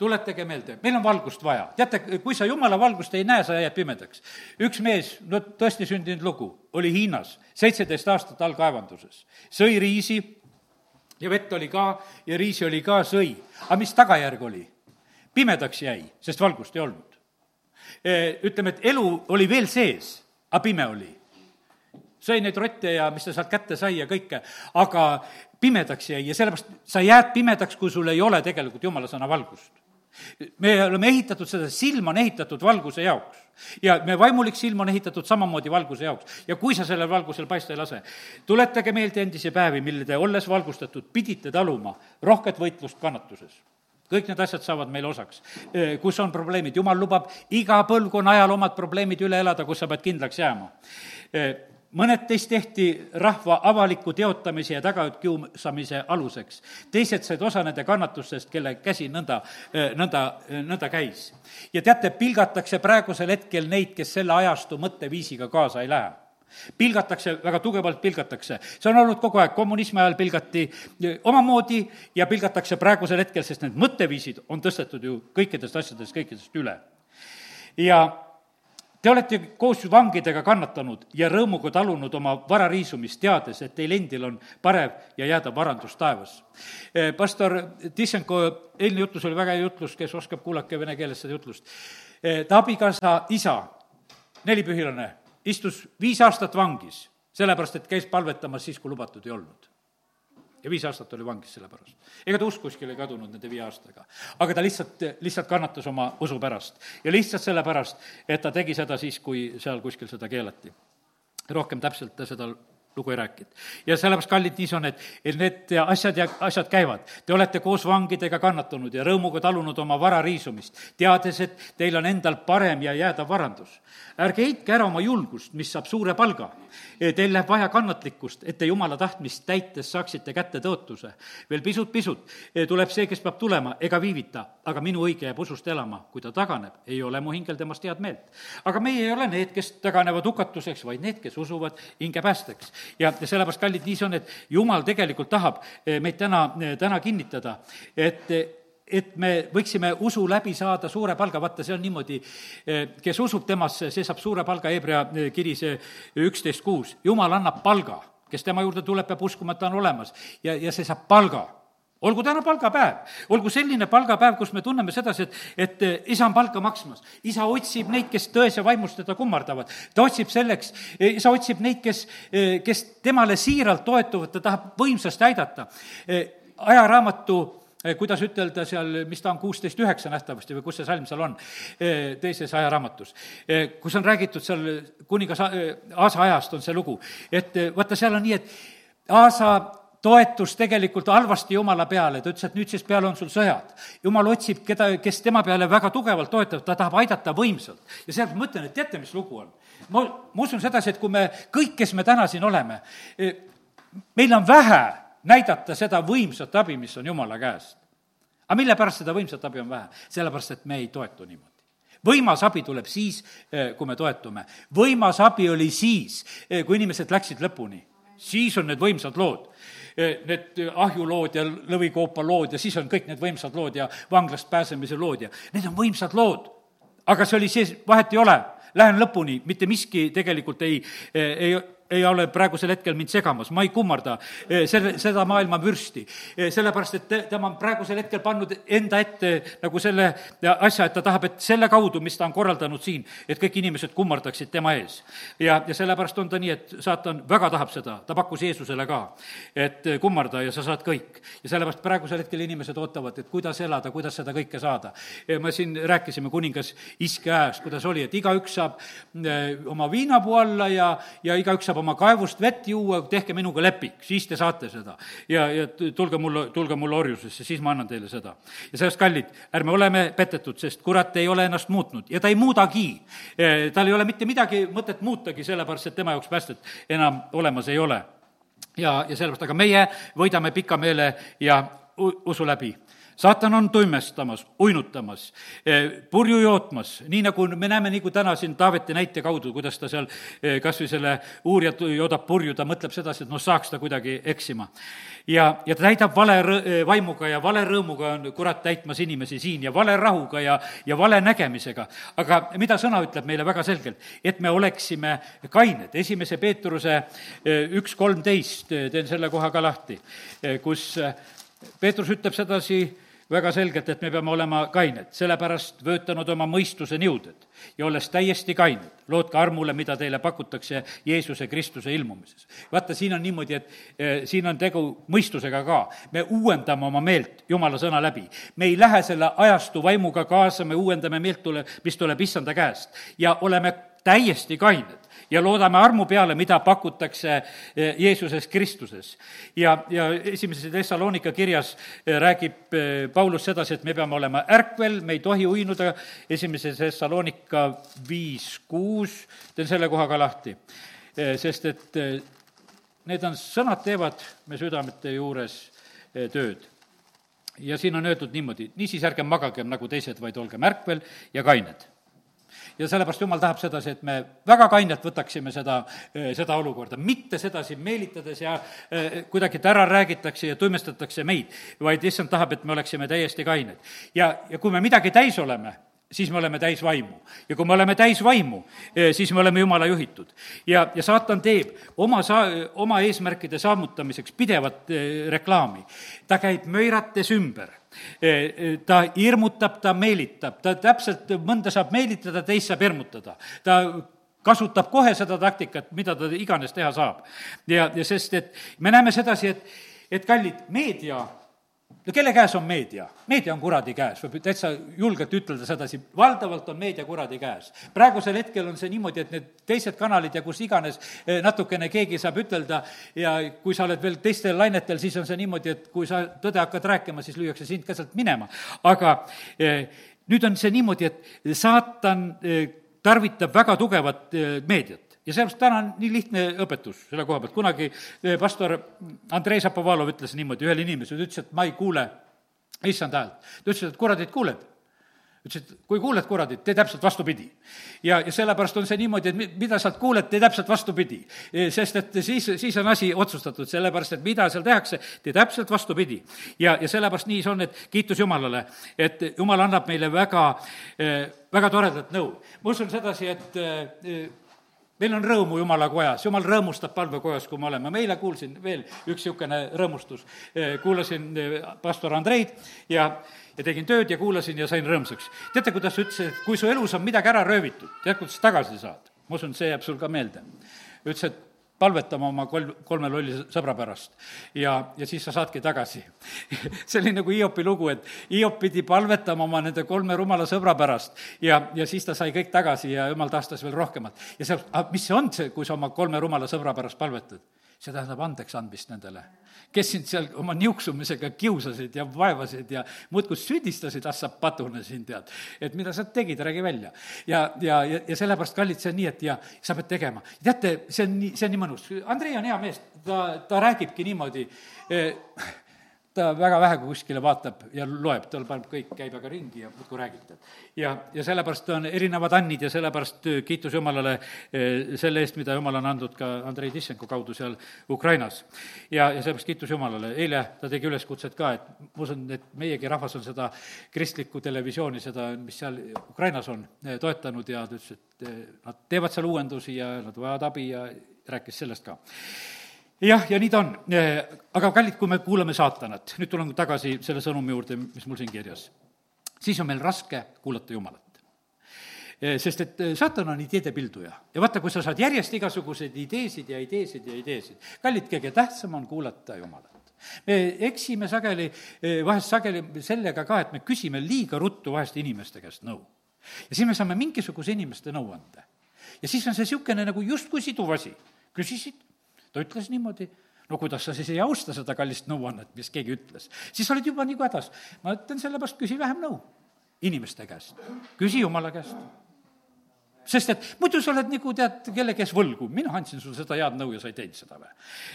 tuletage meelde, meil on valgust vaja. teate, kui sa jumala valgust ei näe, sa jääd pimedaks. üks mees, no tõesti sündinud lugu, oli Hiinas, seitseteist aastat allkaevanduses. sõi riisi ja vett oli ka ja riisi oli ka, sõi. aga mis tagajärg oli? pimedaks jäi, sest valgust ei olnud. Eh, ütleme, et elu oli veel sees, aga pime oli. sõi neid rotte ja mis ta sealt kätte sai ja kõike, aga pimedaks jäi ja sellepärast sa jääd pimedaks, kui sul ei ole tegelikult jumala sõna valgust. me oleme ehitatud seda, silm on ehitatud valguse jaoks ja me vaimulik silm on ehitatud samamoodi valguse jaoks. ja kui sa sellel valgusel paista ei lase, tuletage meelde endisi päevi, mille te, olles valgustatud, pidite taluma rohket võitlust kannatuses kõik need asjad saavad meile osaks. kus on probleemid, jumal lubab iga põlvkonna ajal omad probleemid üle elada, kus sa pead kindlaks jääma. mõned teist tehti rahva avaliku teotamise ja tagakiusamise aluseks. teised said osa nende kannatustest, kelle käsi nõnda, nõnda, nõnda käis. ja teate, pilgatakse praegusel hetkel neid, kes selle ajastu mõtteviisiga kaasa ei lähe pilgatakse, väga tugevalt pilgatakse. see on olnud kogu aeg, kommunismi ajal pilgati e, omamoodi ja pilgatakse praegusel hetkel, sest need mõtteviisid on tõstetud ju kõikidest asjadest, kõikidest üle. ja Te olete koos vangidega kannatanud ja rõõmuga talunud oma vara riisumist, teades, et teil endil on parev ja jäädav varandus taevas. E, pastor Tissenko eilne jutlus oli väga hea jutlus, kes oskab, kuulake vene keeles seda jutlust. E, ta abikaasa isa, nelipühilane, istus viis aastat vangis, sellepärast et käis palvetamas siis, kui lubatud ei olnud. ja viis aastat oli vangis selle pärast. ega ta usk kuskile ei kadunud nende viie aastaga. aga ta lihtsalt, lihtsalt kannatas oma usu pärast. ja lihtsalt sellepärast, et ta tegi seda siis, kui seal kuskil seda keelati. rohkem täpselt ta seda lugu ei rääkinud. ja sellepärast, kallid, nii see on, et, et need asjad ja asjad käivad. Te olete koos vangidega kannatanud ja rõõmuga talunud oma vara riisumist, teades, et teil on endal parem ja jäädav varandus ärge heitke ära oma julgust, mis saab suure palga. Teil läheb vaja kannatlikkust, et te jumala tahtmist täites saaksite kätte tõotuse. veel pisut-pisut tuleb see, kes peab tulema, ega viivita, aga minu õige jääb usust elama. kui ta taganeb, ei ole mu hingel temast head meelt. aga meie ei ole need, kes taganevad hukatuseks, vaid need, kes usuvad hinge päästeks. Ja, sellepärast, kallid, nii see on, et jumal tegelikult tahab meid täna, täna kinnitada, et et me võiksime usu läbi saada suure palga, vaata, see on niimoodi, eh, kes usub temasse, see saab suure palga, Hebra eh, kiri, see üksteist kuus. jumal annab palga, kes tema juurde tuleb, peab uskuma, et ta on olemas. Ja, ja see saab palga olgu täna palgapäev, olgu selline palgapäev, kus me tunneme sedasi, et, et eh, isa on palka maksmas. isa otsib neid, kes tões ja vaimust teda kummardavad. ta otsib selleks, isa otsib neid, kes, kes temale siiralt toetuvad, ta tahab võimsasti aidata. ajaraamatu Eh, kuidas ütelda seal, mis ta on, kuusteist üheksa nähtavasti või kus see salm seal on, eh, teises ajaraamatus, eh, kus on räägitud seal kuningas Aasa ajast on see lugu, et vaata, seal on nii, et Aasa toetus tegelikult halvasti Jumala peale, ta ütles, et nüüdsest peale on sul sõjad. Jumal otsib keda, kes tema peale väga tugevalt toetab, ta tahab aidata võimsalt. ja sealt ma mõtlen, et teate, mis lugu on? ma, ma usun sedasi, et kui me kõik, kes me täna siin oleme, meil on vähe näidata seda võimsat abi, mis on Jumala käest. aga mille pärast seda võimsat abi on vähe? sellepärast, et me ei toetu niimoodi võimas abi tuleb siis, eh, kui me toetume. võimas abi oli siis, eh, kui inimesed läksid lõpuni. siis on need võimsad lood need ahjulood ja lõvikoopa lood ja siis on kõik need võimsad lood ja vanglast pääsemise lood ja need on võimsad lood. aga see oli siis, vahet ei ole, lähen lõpuni, mitte miski tegelikult ei, ei ei ole praegusel hetkel mind segamas, ma ei kummarda eh, selle, seda maailma vürsti. Eh, sellepärast, et tema on praegusel hetkel pannud enda ette nagu selle asja, et ta tahab, et selle kaudu, mis ta on korraldanud siin, et kõik inimesed kummardaksid tema ees. ja, ja sellepärast on ta nii, et saatan väga tahab seda, ta pakkus Jeesusele ka, et kummarda ja sa saad kõik. ja sellepärast praegusel hetkel inimesed ootavad, et kuidas elada, kuidas seda kõike saada. me siin rääkisime kuningas Iske ajast, kuidas oli, et igaüks saab eh, oma viinapuu alla ja, ja igaüks saab oma kaevust vett juua, tehke minuga leping, siis te saate seda. ja, ja tulge mulle, tulge mulle orjusesse, siis ma annan teile seda. ja sellest, kallid, ärme oleme petetud, sest kurat ei ole ennast muutnud ja ta ei muudagi. E, tal ei ole mitte midagi mõtet muutagi, sellepärast et tema jaoks päästet enam olemas ei ole. ja, ja sellepärast, aga meie võidame pika meele ja usu läbi saatan on tuimestamas, uinutamas, eh, purju jootmas, nii nagu me näeme, nagu täna siin Taaveti näite kaudu, kuidas ta seal eh, kas või selle uurijat joodab purju, ta mõtleb sedasi, et noh, saaks ta kuidagi eksima. ja, ja ta täidab vale rõ-, eh, vaimuga ja vale rõõmuga on kurat täitmas inimesi siin ja vale rahuga ja, ja vale nägemisega. aga mida sõna ütleb meile väga selgelt? et me oleksime kained, esimese Peetruse üks kolmteist, teen selle koha ka lahti, kus Peetrus ütleb sedasi, väga selgelt, et me peame olema kained, sellepärast vöötanud oma mõistuse niuded ja olles täiesti kained, lootke armule, mida teile pakutakse Jeesuse Kristuse ilmumises. vaata, siin on niimoodi, et e, siin on tegu mõistusega ka. me uuendame oma meelt Jumala sõna läbi. me ei lähe selle ajastu vaimuga kaasa, me uuendame meelt, tule, mis tuleb issanda käest ja oleme täiesti kained ja loodame armu peale, mida pakutakse eh, Jeesuses Kristuses. ja, ja esimeses Thessalonika kirjas eh, räägib eh, Paulus sedasi, et me peame olema ärkvel, me ei tohi uinuda, esimeses Thessalonika viis kuus, teen selle koha ka lahti. sest et need on, sõnad teevad me südamete juures tööd ja siin on öeldud niimoodi, niisiis ärgem magagem nagu teised, vaid olgem ärkvel ja kained ja sellepärast Jumal tahab sedasi, et me väga kainelt võtaksime seda, eh, seda olukorda, mitte sedasi meelitades ja eh, kuidagi, et ära räägitakse ja tuimestatakse meid, vaid issand tahab, et me oleksime täiesti kained. ja, ja kui me midagi täis oleme, siis me oleme täis vaimu. ja kui me oleme täis vaimu, eh, siis me oleme Jumala juhitud. ja, ja saatan teeb oma saa-, oma eesmärkide saavutamiseks pidevat reklaami. ta käib möirates ümber ta hirmutab, ta meelitab, ta täpselt, mõnda saab meelitada, teist saab hirmutada. ta kasutab kohe seda taktikat, mida ta iganes teha saab. ja, ja sest, et me näeme sedasi, et, et kallid, meedia no kelle käes on meedia? meedia on kuradi käes, võib täitsa julgelt ütelda sedasi, valdavalt on meedia kuradi käes. praegusel hetkel on see niimoodi, et need teised kanalid ja kus iganes eh, natukene keegi saab ütelda ja kui sa oled veel teistel lainetel, siis on see niimoodi, et kui sa tõde hakkad rääkima, siis lüüakse sind ka sealt minema. aga eh, nüüd on see niimoodi, et saatan eh, tarvitab väga tugevat meediat ja sellepärast täna on nii lihtne õpetus selle koha pealt, kunagi eh, pastor Andrei Zapovalov ütles niimoodi ühele inimesele, ütles, et ma ei kuule issand häält. ta ütles, et kuradit kuuled ütles, et kui kuuled kuradit, tee täpselt vastupidi. ja, ja sellepärast on see niimoodi, et mida sa kuuled, tee täpselt vastupidi. Eh, sest et siis, siis on asi otsustatud, sellepärast et mida seal tehakse, tee täpselt vastupidi. ja, ja sellepärast nii see on, et kiitus Jumalale, et Jumal annab meile väga, eh, väga toredat nõu. ma usun sedasi, et meil on rõõmu Jumala kojas, Jumal rõõmustab palvekojas, kui me oleme, ma eile kuulsin veel üks niisugune rõõmustus. Eh, kuulasin eh, pastor Andreid ja, ja tegin tööd ja kuulasin ja sain rõõmsaks. teate, kuidas ta ütles, et kui su elus on midagi ära röövitud, tead, kuidas tagasi saad? ma usun, see jääb sul ka meelde. ütles, et palvetama oma kolm, kolme lolli sõbra pärast. ja, ja siis sa saadki tagasi see oli nagu Hiopi lugu, et Hiop pidi palvetama oma nende kolme rumala sõbra pärast ja, ja siis ta sai kõik tagasi ja jumal taastas veel rohkemat. ja see, mis see on, see, kui sa oma kolme rumala sõbra pärast palvetad? see tähendab andeks andmist nendele, kes sind seal oma niuksumisega kiusasid ja vaevasid ja muudkui süüdistasid, ah sa patune siin, tead. et mida sa tegid, räägi välja. ja, ja, ja, ja sellepärast, kallid, see on nii, et ja sa pead tegema. teate, see on nii, see on nii mõnus. Andrei on hea mees, ta, ta räägibki niimoodi eh, ta väga vähe kuskile vaatab ja loeb, tal paneb kõik, käib aga ringi ja muudkui räägib, ja, ja sellepärast on erinevad annid ja sellepärast äh, kiitus Jumalale äh, selle eest, mida Jumal on andnud ka Andrei Tissenko kaudu seal Ukrainas. ja, ja sellepärast kiitus Jumalale, eile ta tegi üleskutset ka, et ma usun, et meiegi rahvas on seda kristlikku televisiooni, seda, mis seal Ukrainas on, äh, toetanud ja ta ütles, et nad teevad seal uuendusi ja nad vajavad abi ja rääkis sellest ka jah, ja nii ta on. aga kallid, kui me kuulame saatanat, nüüd tulen tagasi selle sõnumi juurde, mis mul siin kirjas, siis on meil raske kuulata Jumalat sest et saatan on ideede pilduja ja vaata, kui sa saad järjest igasuguseid ideesid ja ideesid ja ideesid, kallid, kõige tähtsam on kuulata Jumalat. me eksime sageli, vahest sageli sellega ka, et me küsime liiga ruttu vahest inimeste käest nõu. ja siis me saame mingisuguse inimeste nõuande. ja siis on see niisugune nagu justkui siduv asi. küsisid, ta ütles niimoodi, no kuidas sa siis ei austa seda kallist nõuannet, mis keegi ütles, siis oled juba nagu hädas. ma ütlen sellepärast, küsi vähem nõu inimeste käest, küsi jumala käest. Sest et muidu sa oled nagu tead, kelle käes võlgu, mina andsin sulle seda head nõu ja sa ei teinud seda või.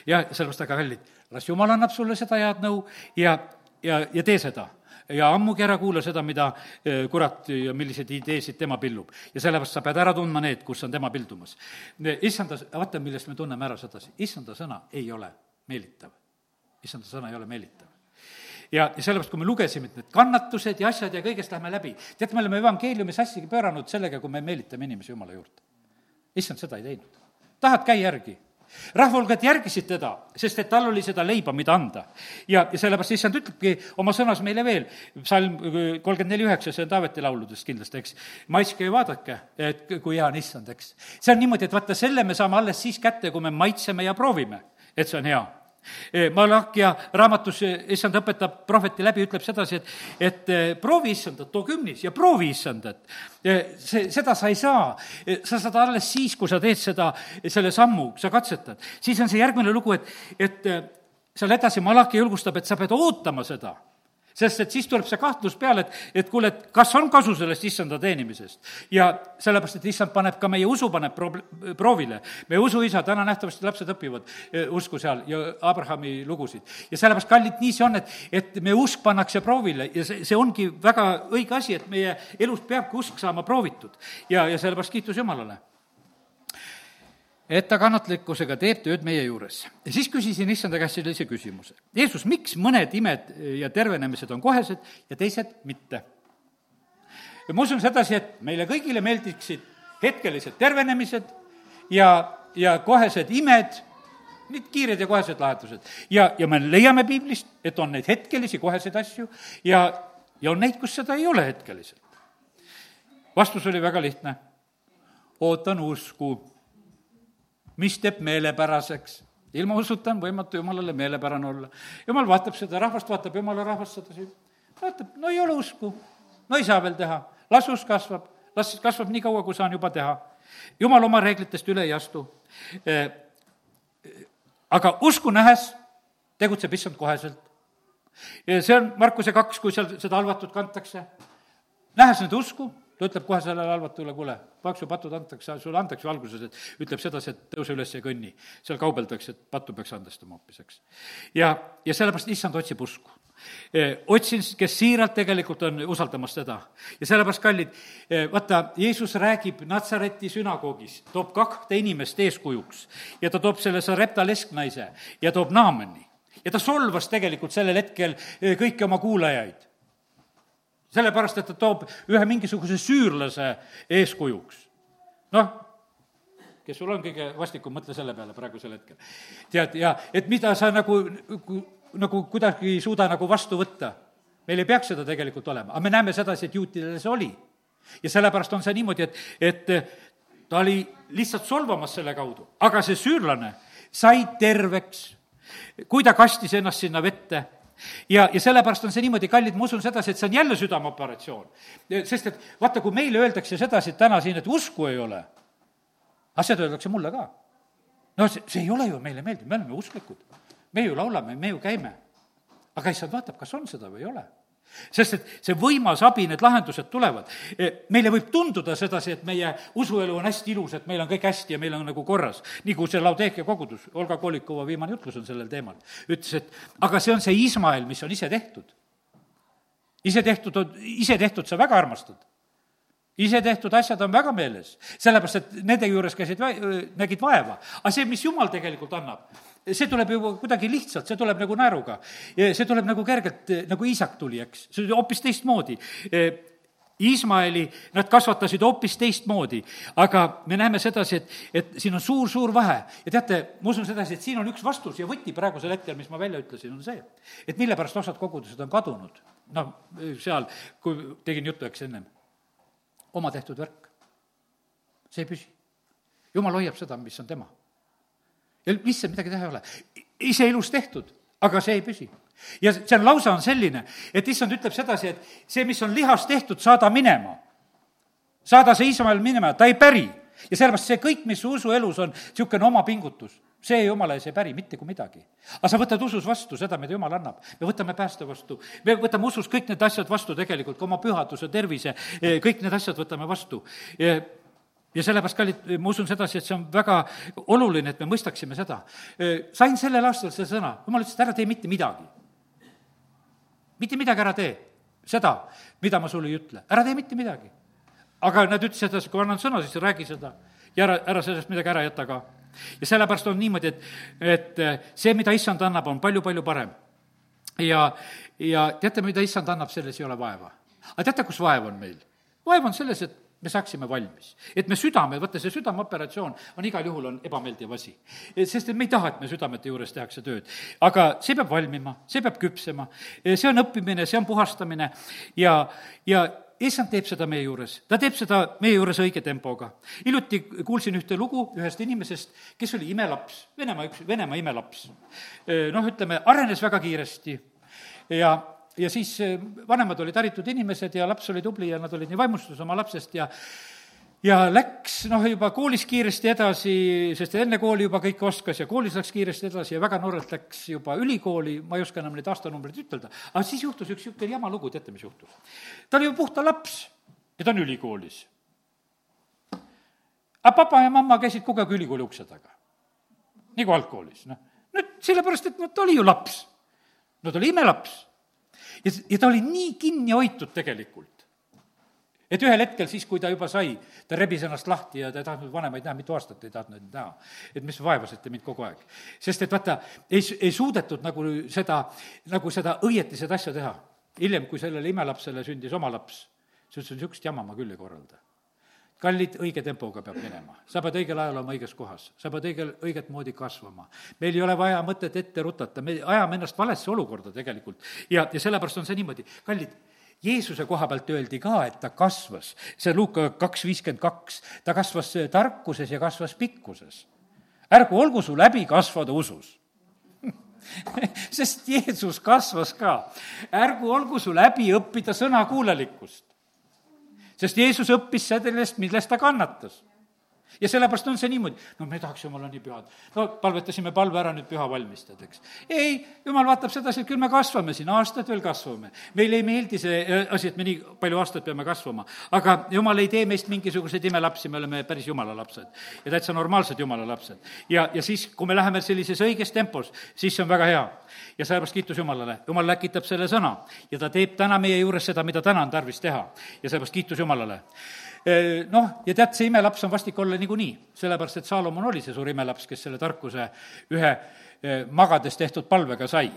ja sellepärast, aga kallid, las jumal annab sulle seda head nõu ja, ja, ja tee seda ja ammugi ära kuula seda, mida eh, kurat ja milliseid ideesid tema pillub. ja sellepärast sa pead ära tundma need, kus on tema pildumas. issanda, vaata, millest me tunneme ära sedasi, issanda sõna ei ole meelitav. issanda sõna ei ole meelitav ja, ja sellepärast, kui me lugesime, et need kannatused ja asjad ja kõigest läheme läbi, tead, me oleme evangeeliumi sassigi pööranud sellega, kui me meelitame inimesi Jumala juurde. issand seda ei teinud. tahad, käi järgi rahvahulgad järgisid teda, sest et tal oli seda leiba, mida anda. ja, ja sellepärast issand ütlebki oma sõnas meile veel, psalm kolmkümmend neli üheksa, see on Taaveti lauludest kindlasti, eks, maitske ja vaadake, et kui hea on issand, eks. see on niimoodi, et vaata, selle me saame alles siis kätte, kui me maitseme ja proovime, et see on hea Malakia raamatus eh, issand õpetab prohveti läbi, ütleb sedasi, et, et eh, proovi issandat, too kümnis ja proovi issandat. see, seda sa ei saa, sa saad alles siis, kui sa teed seda, selle sammu, sa katsetad. siis on see järgmine lugu, et, et seal edasi Malakia julgustab, et sa pead ootama seda sest et siis tuleb see kahtlus peale, et, et kuule, et kas on kasu sellest issanda teenimisest. ja sellepärast, et issand paneb ka meie usu, paneb pro-, proovile. meie usuisa, täna nähtavasti lapsed õpivad e, usku seal ja Abrahami lugusid. ja sellepärast, kallid, nii see on, et, et meie usk pannakse proovile ja see, see ongi väga õige asi, et meie elus peabki usk saama proovitud. ja, ja sellepärast kiitus Jumalale et ta kannatlikkusega teeb tööd meie juures. ja siis küsisin issanda käest sellise küsimuse. Jeesus, miks mõned imed ja tervenemised on kohesed ja teised mitte? ja ma usun sedasi, et meile kõigile meeldiksid hetkelised tervenemised ja, ja kohesed imed, need kiired ja kohesed lahendused. ja, ja me leiame piiblist, et on neid hetkelisi koheseid asju ja, ja on neid, kus seda ei ole hetkeliselt. vastus oli väga lihtne. ootan usku mis teeb meelepäraseks. ilma usuta on võimatu Jumalale meelepärane olla. Jumal vaatab seda rahvast, vaatab Jumala rahvast sedasi, vaatab, no ei ole usku, no ei saa veel teha, las usk kasvab, las kasvab nii kaua, kui saan juba teha. Jumal oma reeglitest üle ei astu. Eh, aga usku nähes tegutseb issand koheselt. see on Markuse kaks, kui seal seda halvatut kantakse. nähes nüüd usku, ta ütleb kohe sellele halvatule, kuule, paksu patud antakse, sulle antakse alguses, et ütleb sedasi, et tõuse üles ja kõnni. seal kaubeldakse, et pattu peaks andestama hoopis, eks. ja, ja sellepärast issand otsib usku. E, otsin, kes siiralt tegelikult on usaldamas teda. ja sellepärast, kallid, e, vaata, Jeesus räägib Natsareti sünagoogis, toob kahte inimest eeskujuks ja ta toob selle Sarepta lesknaise ja toob Naamani. ja ta solvas tegelikult sellel hetkel e, kõiki oma kuulajaid sellepärast, et ta toob ühe mingisuguse süürlase eeskujuks. noh, kes sul on kõige vastikum, mõtle selle peale praegusel hetkel. tead, ja et mida sa nagu, nagu kuidagi ei suuda nagu vastu võtta. meil ei peaks seda tegelikult olema, aga me näeme sedasi, et juutidel see oli. ja sellepärast on see niimoodi, et, et ta oli lihtsalt solvamas selle kaudu, aga see süürlane sai terveks, kui ta kastis ennast sinna vette ja, ja sellepärast on see niimoodi, kallid, ma usun sedasi, et see on jälle südameoperatsioon. sest et vaata, kui meile öeldakse sedasi täna siin, et usku ei ole, seda öeldakse mulle ka. no see, see ei ole ju meile meeldiv, me oleme usklikud. me ju laulame, me ju käime. aga issand vaatab, kas on seda või ei ole sest et see võimas abi, need lahendused tulevad. E, meile võib tunduda sedasi, et meie usuelu on hästi ilus, et meil on kõik hästi ja meil on nagu korras. nagu see Laudeekia kogudus, Olga Kolikova viimane jutlus on sellel teemal, ütles, et aga see on see Ismael, mis on ise tehtud. ise tehtud on, ise tehtud sa väga armastad ise tehtud asjad on väga meeles, sellepärast et nende juures käisid, nägid vaeva. aga see, mis Jumal tegelikult annab, see tuleb ju kuidagi lihtsalt, see tuleb nagu naeruga. see tuleb nagu kergelt, nagu iisak tuli, eks, see oli hoopis teistmoodi. Iismaeli nad kasvatasid hoopis teistmoodi, aga me näeme sedasi, et, et siin on suur-suur vahe. ja teate, ma usun sedasi, et siin on üks vastus ja võti praegusel hetkel, mis ma välja ütlesin, on see, et mille pärast osad kogudused on kadunud. noh, seal, kui tegin juttu, eks ennem, oma tehtud värk. see ei püsi. jumal hoiab seda, mis on tema ja lihtsalt midagi teha ei ole. ise ilus tehtud, aga see ei püsi. ja see on, lause on selline, et issand ütleb sedasi, et see, mis on lihas tehtud, saada minema. saada see Iisrael minema, ta ei päri. ja sellepärast see kõik, mis su usuelus on, niisugune oma pingutus, see jumala ees ei päri mitte kui midagi. aga sa võtad usus vastu seda, mida jumal annab. me võtame pääste vastu, me võtame usus kõik need asjad vastu tegelikult, ka oma pühaduse, tervise, kõik need asjad võtame vastu ja sellepärast, kallid, ma usun sedasi, et see on väga oluline, et me mõistaksime seda. sain sellel aastal selle sõna, jumal ütles, et ära tee mitte midagi. mitte midagi ära tee, seda, mida ma sulle ei ütle, ära tee mitte midagi. aga nad ütlesid sedasi, kui annan sõna, siis räägi seda ja ära, ära sellest midagi ära jäta ka. ja sellepärast on niimoodi, et, et see, mida issand annab, on palju-palju parem. ja, ja teate, mida issand annab, selles ei ole vaeva. aga teate, kus vaev on meil? vaev on selles, et me saaksime valmis. et me südame, vaata see südameoperatsioon on igal juhul, on ebameeldiv asi. sest et me ei taha, et me südamete juures tehakse tööd. aga see peab valmima, see peab küpsema, see on õppimine, see on puhastamine ja, ja issand teeb seda meie juures, ta teeb seda meie juures õige tempoga. hiljuti kuulsin ühte lugu ühest inimesest, kes oli imelaps, Venemaa üks, Venemaa imelaps. noh, ütleme, arenes väga kiiresti ja ja siis eh, vanemad olid haritud inimesed ja laps oli tubli ja nad olid nii vaimustuses oma lapsest ja ja läks noh, juba koolis kiiresti edasi, sest enne kooli juba kõike oskas ja koolis läks kiiresti edasi ja väga noorelt läks juba ülikooli, ma ei oska enam neid aastanumbreid ütelda, aga siis juhtus üks niisugune jama lugu, teate, mis juhtus? ta oli ju puhta laps ja ta on ülikoolis. aga papa ja mamma käisid kogu aeg ülikooli ukse taga, nagu algkoolis, noh. no sellepärast, et noh, ta oli ju laps. no ta oli imelaps ja, ja ta oli nii kinni hoitud tegelikult et ühel hetkel siis, kui ta juba sai, ta rebis ennast lahti ja ta ei tahtnud vanemaid näha, mitu aastat ei tahtnud näha. et mis vaevasite mind kogu aeg. sest et vaata, ei, ei suudetud nagu seda, nagu seda õieti seda asja teha. hiljem, kui sellele imelapsele sündis oma laps, siis ütles, niisugust jama ma küll ei korralda kallid, õige tempoga peab minema. sa pead õigel ajal olema õiges kohas, sa pead õigel, õiget moodi kasvama. meil ei ole vaja mõtet ette rutata, me ajame ennast valesse olukorda tegelikult. ja, ja sellepärast on see niimoodi, kallid, Jeesuse koha pealt öeldi ka, et ta kasvas, see Luuka kaks viiskümmend kaks, ta kasvas tarkuses ja kasvas pikkuses. ärgu olgu su läbi kasvada usus sest Jeesus kasvas ka. ärgu olgu sul häbi õppida sõnakuulelikkust sest Jeesus õppis sellest, millest ta kannatas ja sellepärast on see niimoodi, no me tahaksime olla nii pühad. no palvetasime palve ära, nüüd püha valmistad, eks. ei, jumal vaatab sedasi, et küll me kasvame siin, aastaid veel kasvame. meile ei meeldi see äh, asi, et me nii palju aastaid peame kasvama. aga jumal ei tee meist mingisuguseid imelapsi, me oleme päris jumala lapsed. ja täitsa normaalsed jumala lapsed. ja, ja siis, kui me läheme sellises õiges tempos, siis see on väga hea. ja sellepärast kiitus Jumalale, Jumal läkitab selle sõna ja ta teeb täna meie juures seda, mida täna on tarvis teha. ja sellepärast kiitus Jumalale noh, ja tead, see imelaps on vastik olla niikuinii, sellepärast et Saalomon oli see suur imelaps, kes selle tarkuse ühe magades tehtud palvega sai.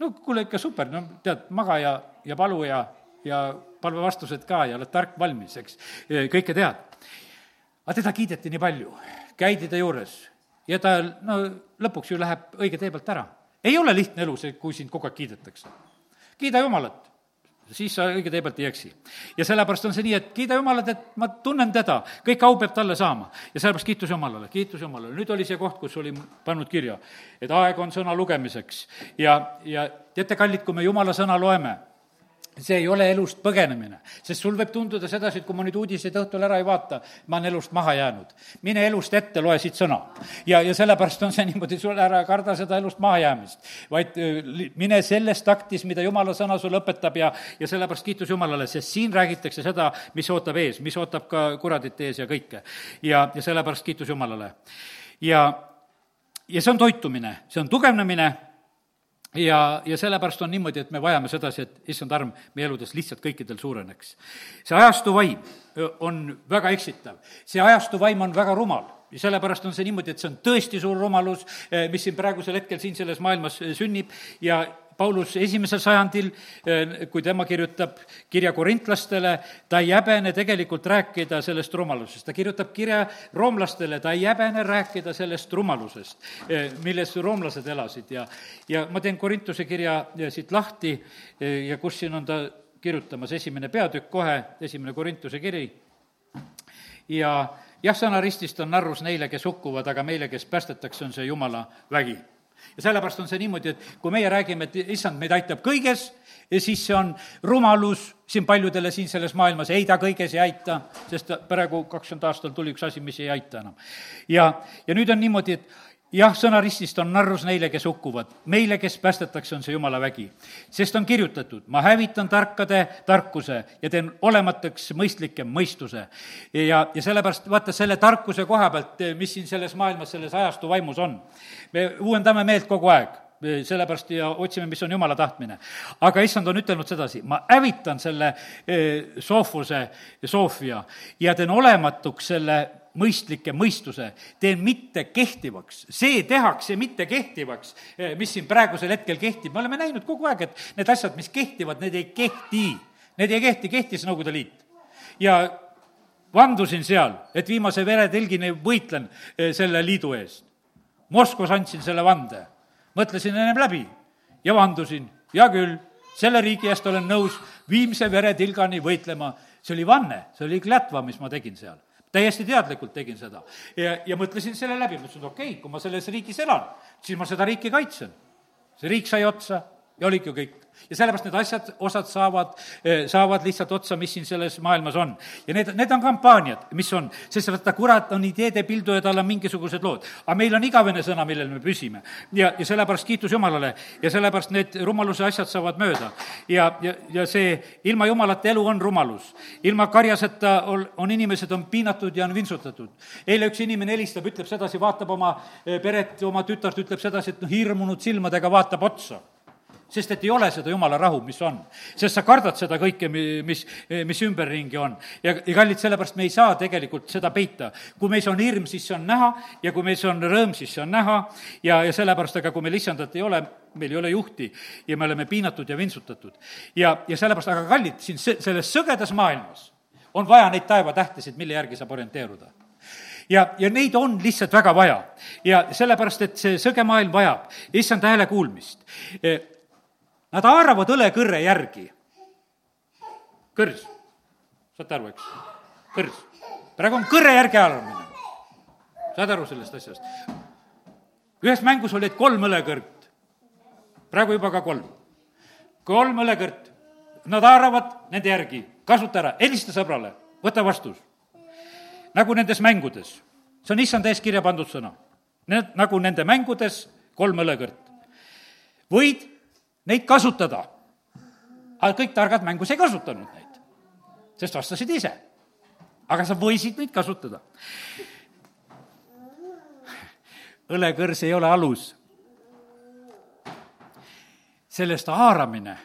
no kuule, ikka super, no tead, maga ja, ja palu ja, ja palvevastused ka ja oled tark valmis, eks, kõike tead. aga teda kiideti nii palju, käidi ta juures ja ta, no lõpuks ju läheb õige tee pealt ära. ei ole lihtne elu see, kui sind kogu aeg kiidetakse. kiida Jumalat siis sa õige tee pealt ei eksi. ja sellepärast on see nii, et kiida Jumalat, et ma tunnen teda, kõik au peab talle saama. ja sellepärast kiitus Jumalale, kiitus Jumalale. nüüd oli see koht, kus oli pannud kirja, et aeg on sõna lugemiseks ja, ja teate, kallid, kui me Jumala sõna loeme, see ei ole elust põgenemine, sest sul võib tunduda sedasi, et kui ma nüüd uudiseid õhtul ära ei vaata, ma olen elust maha jäänud. mine elust ette, loe siit sõna. ja, ja sellepärast on see niimoodi, sul ära karda seda elust mahajäämist, vaid mine selles taktis, mida jumala sõna sulle õpetab ja, ja sellepärast kiitus Jumalale, sest siin räägitakse seda, mis ootab ees, mis ootab ka kuradit ees ja kõike. ja, ja sellepärast kiitus Jumalale. ja, ja see on toitumine, see on tugevnemine ja, ja sellepärast on niimoodi, et me vajame sedasi, et issand arm meie eludes lihtsalt kõikidel suureneks. see ajastu vaim on väga eksitav, see ajastu vaim on väga rumal. Ja sellepärast on see niimoodi, et see on tõesti suur rumalus, mis siin praegusel hetkel siin selles maailmas sünnib. Ja Paulus esimesel sajandil, eh, kui tema kirjutab kirja korintlastele, ta ei häbene tegelikult rääkida sellest rumalusest, ta kirjutab kirja roomlastele, ta ei häbene rääkida sellest rumalusest, eh, milles roomlased elasid. Ja, ja ma teen Korintuse kirja siit lahti eh, ja kus siin on ta kirjutamas, esimene peatükk kohe, esimene Korintuse kiri, ja jah, sõna ristist on narrus neile, kes hukkuvad, aga meile, kes päästetakse, on see Jumala vägi ja sellepärast on see niimoodi, et kui meie räägime, et issand meid aitab kõiges, siis see on rumalus siin paljudele siin selles maailmas, ei ta kõiges ei aita, sest praegu kakskümmend aastal tuli üks asi, mis ei aita enam. ja, ja nüüd on niimoodi, et jah, sõna ristist on narrus neile, kes hukkuvad, meile, kes päästetakse, on see jumala vägi. sest on kirjutatud, ma hävitan tarkade tarkuse ja teen olematuks mõistlike mõistuse. ja, ja sellepärast vaata selle tarkuse koha pealt, mis siin selles maailmas, selles ajastu vaimus on, me uuendame meelt kogu aeg sellepärast ja otsime, mis on jumala tahtmine. aga issand on ütelnud sedasi, ma hävitan selle eh, soofuse, soofia ja teen olematuks selle mõistlikke mõistuse, teen mitte kehtivaks. see tehakse mitte kehtivaks, eh, mis siin praegusel hetkel kehtib, me oleme näinud kogu aeg, et need asjad, mis kehtivad, need ei kehti. Need ei kehti, kehtis Nõukogude Liit. ja vandusin seal, et viimase veretilgini võitlen eh, selle liidu eest. Moskvas andsin selle vande, mõtlesin ennem läbi ja vandusin, hea küll, selle riigi eest olen nõus viimse veretilgani võitlema. see oli vanne, see oli klätva, mis ma tegin seal täiesti teadlikult tegin seda. ja, ja mõtlesin selle läbi, mõtlesin, et okei okay,, kui ma selles riigis elan, siis ma seda riiki kaitsen. see riik sai otsa ja oligi kõik ja sellepärast need asjad, osad saavad, eh, saavad lihtsalt otsa, mis siin selles maailmas on. ja need, need on kampaaniad, mis on, sest vaata, kurat on ideede pildu ja tal on mingisugused lood. aga meil on igavene sõna, millel me püsime. ja, ja sellepärast kiitus Jumalale ja sellepärast need rumaluse asjad saavad mööda. ja, ja, ja see ilma Jumalata elu on rumalus. ilma karjaseta on, on inimesed, on piinatud ja on vintsutatud. eile üks inimene helistab, ütleb sedasi, vaatab oma eh, peret, oma tütart, ütleb sedasi, et noh, hirmunud silmadega vaatab otsa sest et ei ole seda jumala rahu, mis on. sest sa kardad seda kõike, mis, mis ümberringi on. ja, ja kallid, sellepärast me ei saa tegelikult seda peita. kui meis on hirm, siis see on näha ja kui meis on rõõm, siis see on näha ja, ja sellepärast, aga kui meil issandat ei ole, meil ei ole juhti ja me oleme piinatud ja vintsutatud. ja, ja sellepärast, aga kallid, siin selles sõgedas maailmas on vaja neid taevatähtesid, mille järgi saab orienteeruda ja, ja neid on lihtsalt väga vaja. ja sellepärast, et see sõge maailm vajab issand hääle kuulmist Nad haaravad õlekõrre järgi. kõrs, saate aru, eks? kõrs. praegu on kõrre järgi haaramine. saad aru sellest asjast? ühes mängus olid kolm õlekõrt, praegu juba ka kolm. kolm õlekõrt, nad haaravad nende järgi, kasuta ära, helista sõbrale, võta vastus. nagu nendes mängudes, see on issand ees kirja pandud sõna. Need, nagu nende mängudes kolm õlekõrt. võid neid kasutada. aga kõik targad mängus ei kasutanud neid, sest vastasid ise. aga sa võisid neid kasutada. õlekõrs ei ole alus. sellest haaramine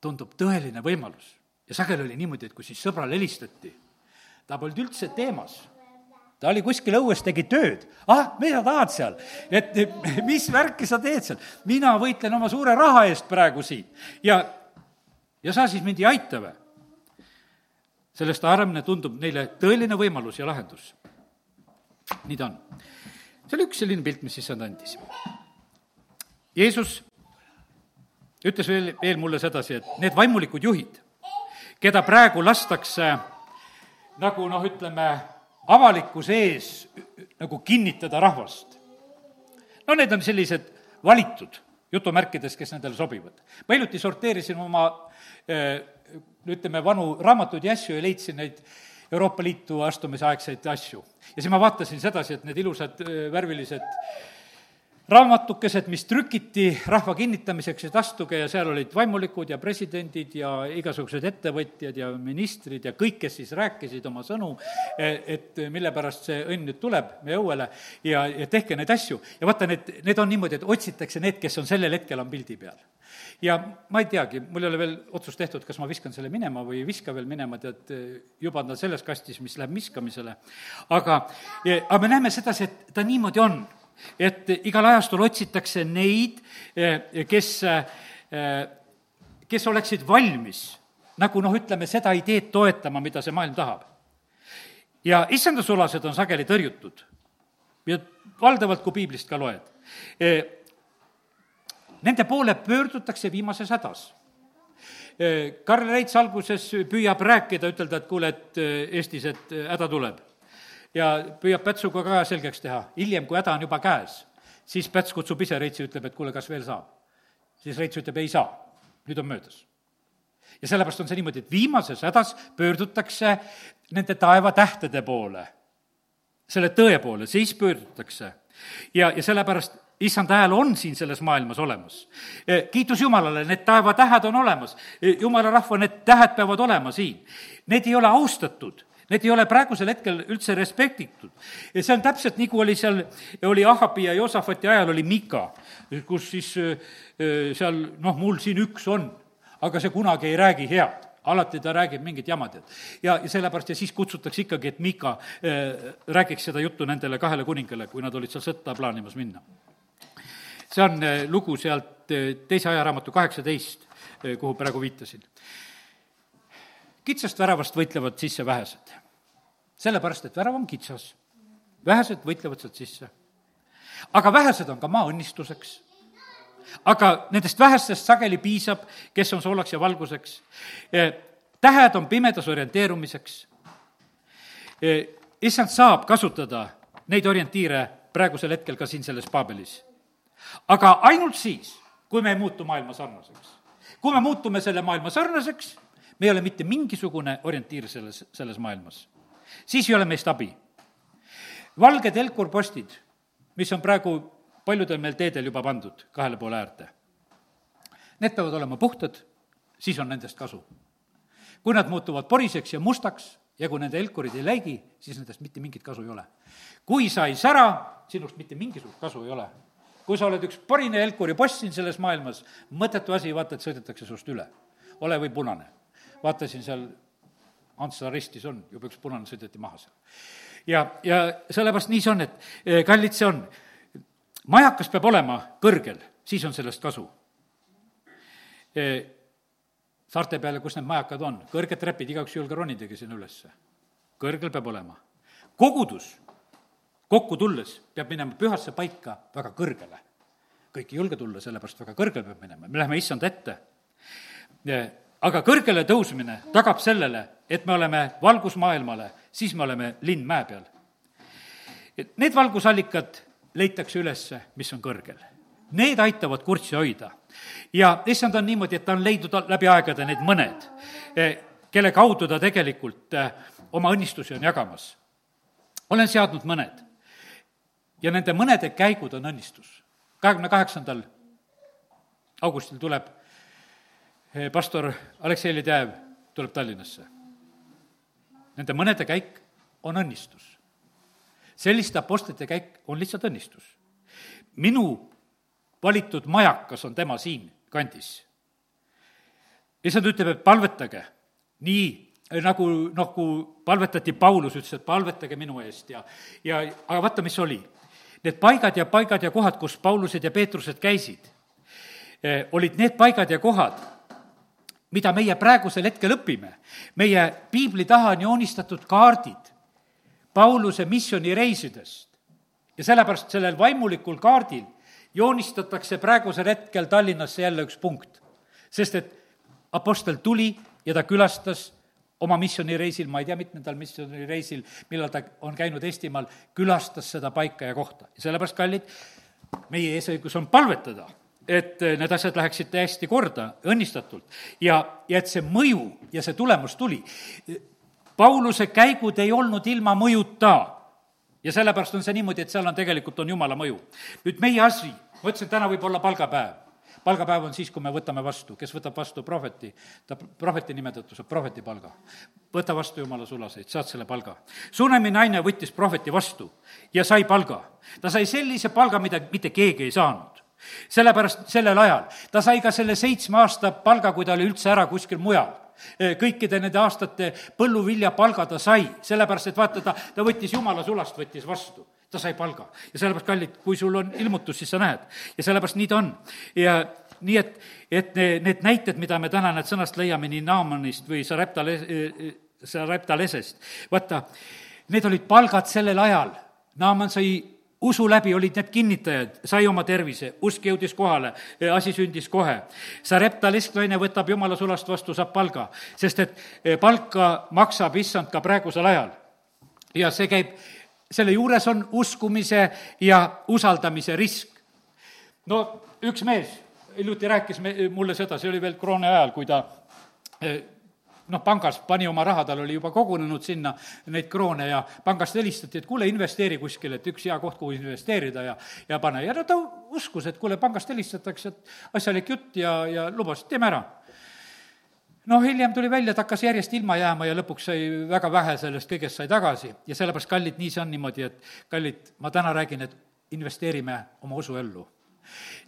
tundub tõeline võimalus. ja sageli oli niimoodi, et kui siis sõbrale helistati, ta polnud üldse teemas ta oli kuskil õues, tegi tööd. ah, mida tahad seal? et mis värki sa teed seal? mina võitlen oma suure raha eest praegu siin. ja, ja sa siis mind ei aita või? sellest haaramine tundub neile tõeline võimalus ja lahendus. nii ta on. see oli üks selline pilt, mis issand andis. Jeesus ütles veel, veel mulle sedasi, et need vaimulikud juhid, keda praegu lastakse nagu noh, ütleme, avalikkuse ees nagu kinnitada rahvast. no need on sellised valitud, jutumärkides, kes nendele sobivad. ma hiljuti sorteerisin oma äh, ütleme, vanu raamatuid ja asju ja leidsin neid Euroopa Liitu astumise aegseid asju. ja siis ma vaatasin sedasi, et need ilusad värvilised raamatukesed, mis trükiti rahva kinnitamiseks, et astuge ja seal olid vaimulikud ja presidendid ja igasugused ettevõtjad ja ministrid ja kõik, kes siis rääkisid oma sõnu, et mille pärast see õnn nüüd tuleb meie õuele ja, ja tehke neid asju. ja vaata, need, need on niimoodi, et otsitakse need, kes on sellel hetkel, on pildi peal ja ma ei teagi, mul ei ole veel otsust tehtud, kas ma viskan selle minema või ei viska veel minema, tead, juba ta selles kastis, mis läheb viskamisele. aga, aga me näeme sedasi, et ta niimoodi on et igal ajastul otsitakse neid, eh, kes, eh, kes oleksid valmis nagu noh, ütleme, seda ideed toetama, mida see maailm tahab. ja issanda sulased on sageli tõrjutud ja valdavalt, kui piiblist ka loed. Eh, nende poole pöördutakse viimases hädas. Karl Reits alguses püüab rääkida, ütelda, et kuule, et Eestis, et häda tuleb ja püüab Pätsuga ka selgeks teha. hiljem, kui häda on juba käes, siis Päts kutsub ise Reitsi, ütleb, et kuule, kas veel saab? siis Reits ütleb, ei saa, nüüd on möödas. ja sellepärast on see niimoodi, et viimases hädas pöördutakse nende taevatähtede poole, selle tõe poole, siis pöördutakse. ja, ja sellepärast issand hääl on siin selles maailmas olemas. kiitus Jumalale, need taevatähed on olemas. jumala rahva, need tähed peavad olema siin. Need ei ole austatud Need ei ole praegusel hetkel üldse respektitud. ja see on täpselt nii, kui oli seal, oli Ahabi ja Joosafati ajal oli Mika, kus siis seal noh, mul siin üks on, aga see kunagi ei räägi head alati ta räägib mingit jama, tead. ja, ja sellepärast ja siis kutsutakse ikkagi, et Mika äh, räägiks seda juttu nendele kahele kuningale, kui nad olid seal sõtta plaanimas minna. see on äh, lugu sealt äh, teise ajaraamatu kaheksateist äh,, kuhu praegu viitasin kitsast väravast võitlevad sisse vähesed. sellepärast, et värav on kitsas. vähesed võitlevad sealt sisse. aga vähesed on ka maa õnnistuseks. aga nendest vähestest sageli piisab, kes on soolaks ja valguseks. E, tähed on pimedas orienteerumiseks. E, issand saab kasutada neid orientiire praegusel hetkel ka siin selles Paabelis. aga ainult siis, kui me ei muutu maailma sarnaseks. kui me muutume selle maailma sarnaseks, me ei ole mitte mingisugune orientiir selles, selles maailmas. siis ei ole meist abi. valged helkurpostid, mis on praegu paljudel meil teedel juba pandud kahele poole äärde, need peavad olema puhtad, siis on nendest kasu. kui nad muutuvad poriseks ja mustaks ja kui nende helkurid ei läigi, siis nendest mitte mingit kasu ei ole. kui sa ei sära, sinust mitte mingisugust kasu ei ole. kui sa oled üks porine helkuri post siin selles maailmas, mõttetu asi, vaata, et sõidetakse sinust üle. ole või punane vaatasin seal, Antsla ristis on, juba üks punane sõideti maha seal. ja, ja sellepärast nii see on, et eh, kallid see on, majakas peab olema kõrgel, siis on sellest kasu. Eh, saarte peale, kus need majakad on, kõrged trepid, igaüks ei julge ronidagi sinna ülesse. kõrgel peab olema. kogudus kokku tulles peab minema pühasse paika väga kõrgele. kõik ei julge tulla, sellepärast väga kõrgele peab minema, me läheme issand ette aga kõrgele tõusmine tagab sellele, et me oleme valgus maailmale, siis me oleme linn mäe peal. Need valgusallikad leitakse ülesse, mis on kõrgel. Need aitavad kurssi hoida. ja issand on niimoodi, et ta on leidnud läbi aegade need mõned, eh, kelle kaudu ta tegelikult eh, oma õnnistusi on jagamas. olen seadnud mõned ja nende mõnede käigud on õnnistus. kahekümne kaheksandal augustil tuleb pastor Aleksei Ledev tuleb Tallinnasse. Nende mõnede käik on õnnistus. selliste apostlite käik on lihtsalt õnnistus. minu valitud majakas on tema siin kandis. issand ütleb, et palvetage nii, nagu noh, kui palvetati, Paulus ütles, et palvetage minu eest ja, ja aga vaata, mis oli. Need paigad ja paigad ja kohad, kus Paulused ja Peetrused käisid, eh, olid need paigad ja kohad, mida meie praegusel hetkel õpime. meie piibli taha on joonistatud kaardid Pauluse missioonireisidest ja sellepärast sellel vaimulikul kaardil joonistatakse praegusel hetkel Tallinnasse jälle üks punkt. sest et Apostel tuli ja ta külastas oma missioonireisil, ma ei tea, mitmendal missioonireisil, millal ta on käinud Eestimaal, külastas seda paika ja kohta ja sellepärast, kallid, meie eesõigus on palvetada et need asjad läheksid täiesti korda, õnnistatult. ja, ja et see mõju ja see tulemus tuli. Pauluse käigud ei olnud ilma mõjuta ja sellepärast on see niimoodi, et seal on tegelikult, on jumala mõju. nüüd meie asi, ma ütlesin, täna võib olla palgapäev palgapäev on siis, kui me võtame vastu, kes võtab vastu prohveti, ta prohveti nime tõttu saab prohveti palga. võta vastu jumala sulaseid, saad selle palga. Sunemi naine võttis prohveti vastu ja sai palga. ta sai sellise palga, mida mitte keegi ei saanud sellepärast sellel ajal, ta sai ka selle seitsme aasta palga, kui ta oli üldse ära kuskil mujal kõikide nende aastate põlluviljapalga ta sai, sellepärast et vaata, ta, ta võttis jumala sulast, võttis vastu ta sai palga ja sellepärast, kallid, kui sul on ilmutus, siis sa näed. ja sellepärast nii ta on. ja nii, et, et need näited, mida me täna need sõnast leiame nii Naamanist või Sarepta, Sarepta lesest, vaata, need olid palgad sellel ajal. Naaman sai usu läbi olid need kinnitajad, sai oma tervise, usk jõudis kohale, asi sündis kohe. Sarepta lesknaine võtab jumala sulast vastu, saab palga, sest et palka maksab issand ka praegusel ajal. ja see käib selle juures on uskumise ja usaldamise risk. no üks mees hiljuti rääkis me, mulle seda, see oli veel krooni ajal, kui ta eh, noh, pangas pani oma raha, tal oli juba kogunenud sinna neid kroone ja pangast helistati, et kuule, investeeri kuskile, et üks hea koht, kuhu investeerida ja, ja pane. ja no ta uskus, et kuule, pangast helistatakse, et asjalik jutt ja, ja lubas, et teeme ära. Noh, hiljem tuli välja, et hakkas järjest ilma jääma ja lõpuks sai väga vähe sellest kõigest sai tagasi. Ja sellepärast, kallid, nii see on niimoodi, et kallid, ma täna räägin, et investeerime oma usuellu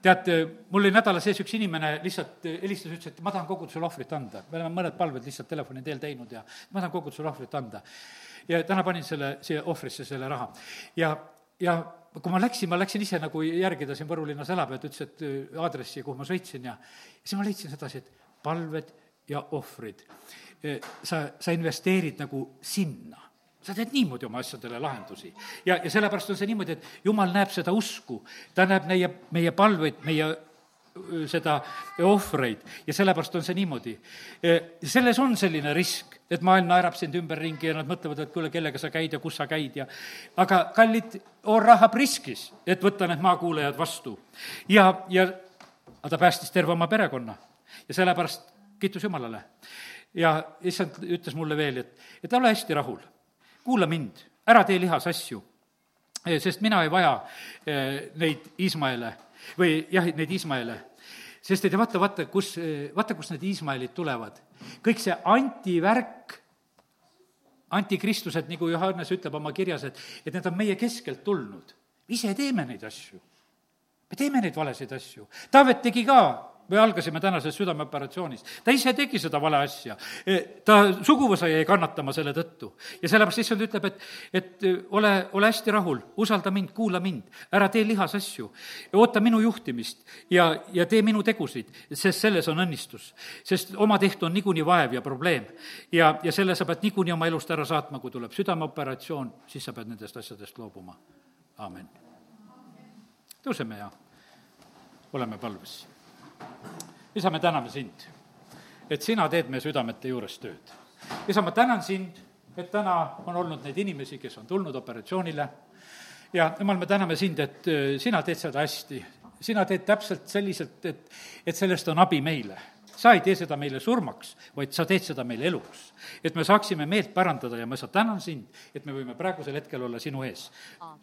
tead, mul oli nädala sees üks inimene lihtsalt helistas, ütles, et ma tahan kogudusele ohvrit anda. me oleme mõned palved lihtsalt telefoni teel teinud ja ma tahan kogudusele ohvrit anda. ja täna panin selle siia ohvrisse, selle raha. ja, ja kui ma läksin, ma läksin ise nagu järgi, ta siin Võru linnas elab ja ta ütles, et aadressi, kuhu ma sõitsin ja siis ma leidsin sedasi, et palved ja ohvrid. sa, sa investeerid nagu sinna sa teed niimoodi oma asjadele lahendusi. ja, ja sellepärast on see niimoodi, et jumal näeb seda usku, ta näeb meie, meie palveid, meie seda ohvreid ja sellepärast on see niimoodi. selles on selline risk, et maailm naerab sind ümberringi ja nad mõtlevad, et kuule, kellega sa käid ja kus sa käid ja aga kallid, on rahab riskis, et võtta need maakuulajad vastu. ja, ja aga ta päästis terve oma perekonna ja sellepärast kiitus Jumalale. ja issand ütles mulle veel, et, et ole hästi rahul, kuula mind, ära tee lihas asju, eh, sest mina ei vaja eh, neid Iismaele või jah, neid Iismaele sest et vaata, vaata, kus, eh, vaata, kust need Iismaelid tulevad. kõik see antivärk, antikristused, nagu Johannes ütleb oma kirjas, et, et need on meie keskelt tulnud. ise teeme neid asju. me teeme neid valesid asju. Taavet tegi ka me algasime tänasest südameoperatsioonist. ta ise tegi seda vale asja. E, ta suguvõsa jäi kannatama selle tõttu. ja sellepärast issand ütleb, et, et ole, ole hästi rahul, usalda mind, kuula mind, ära tee lihas asju. oota minu juhtimist ja, ja tee minu tegusid, sest selles on õnnistus. sest oma tehtu on niikuinii vaev ja probleem. ja, ja selle sa pead niikuinii oma elust ära saatma, kui tuleb südameoperatsioon, siis sa pead nendest asjadest loobuma. aamen. tõuseme ja oleme palves isa, me täname sind, et sina teed meie südamete juures tööd. isa, ma tänan sind, et täna on olnud neid inimesi, kes on tulnud operatsioonile ja jumal, me täname sind, et äh, sina teed seda hästi. sina teed täpselt selliselt, et, et sellest on abi meile sa ei tee seda meile surmaks, vaid sa teed seda meile eluks. et me saaksime meelt parandada ja ma sa tänan sind, et me võime praegusel hetkel olla sinu ees.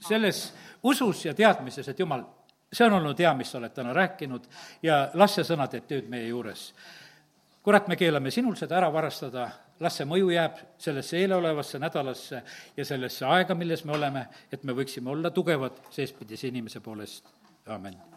selles usus ja teadmises, et jumal, see on olnud hea, mis sa oled täna rääkinud. Ja las see sõna teeb tööd meie juures. kurat, me keelame sinul seda ära varastada, las see mõju jääb sellesse eelolevasse nädalasse ja sellesse aega, milles me oleme, et me võiksime olla tugevad seespidise inimese poolest, amin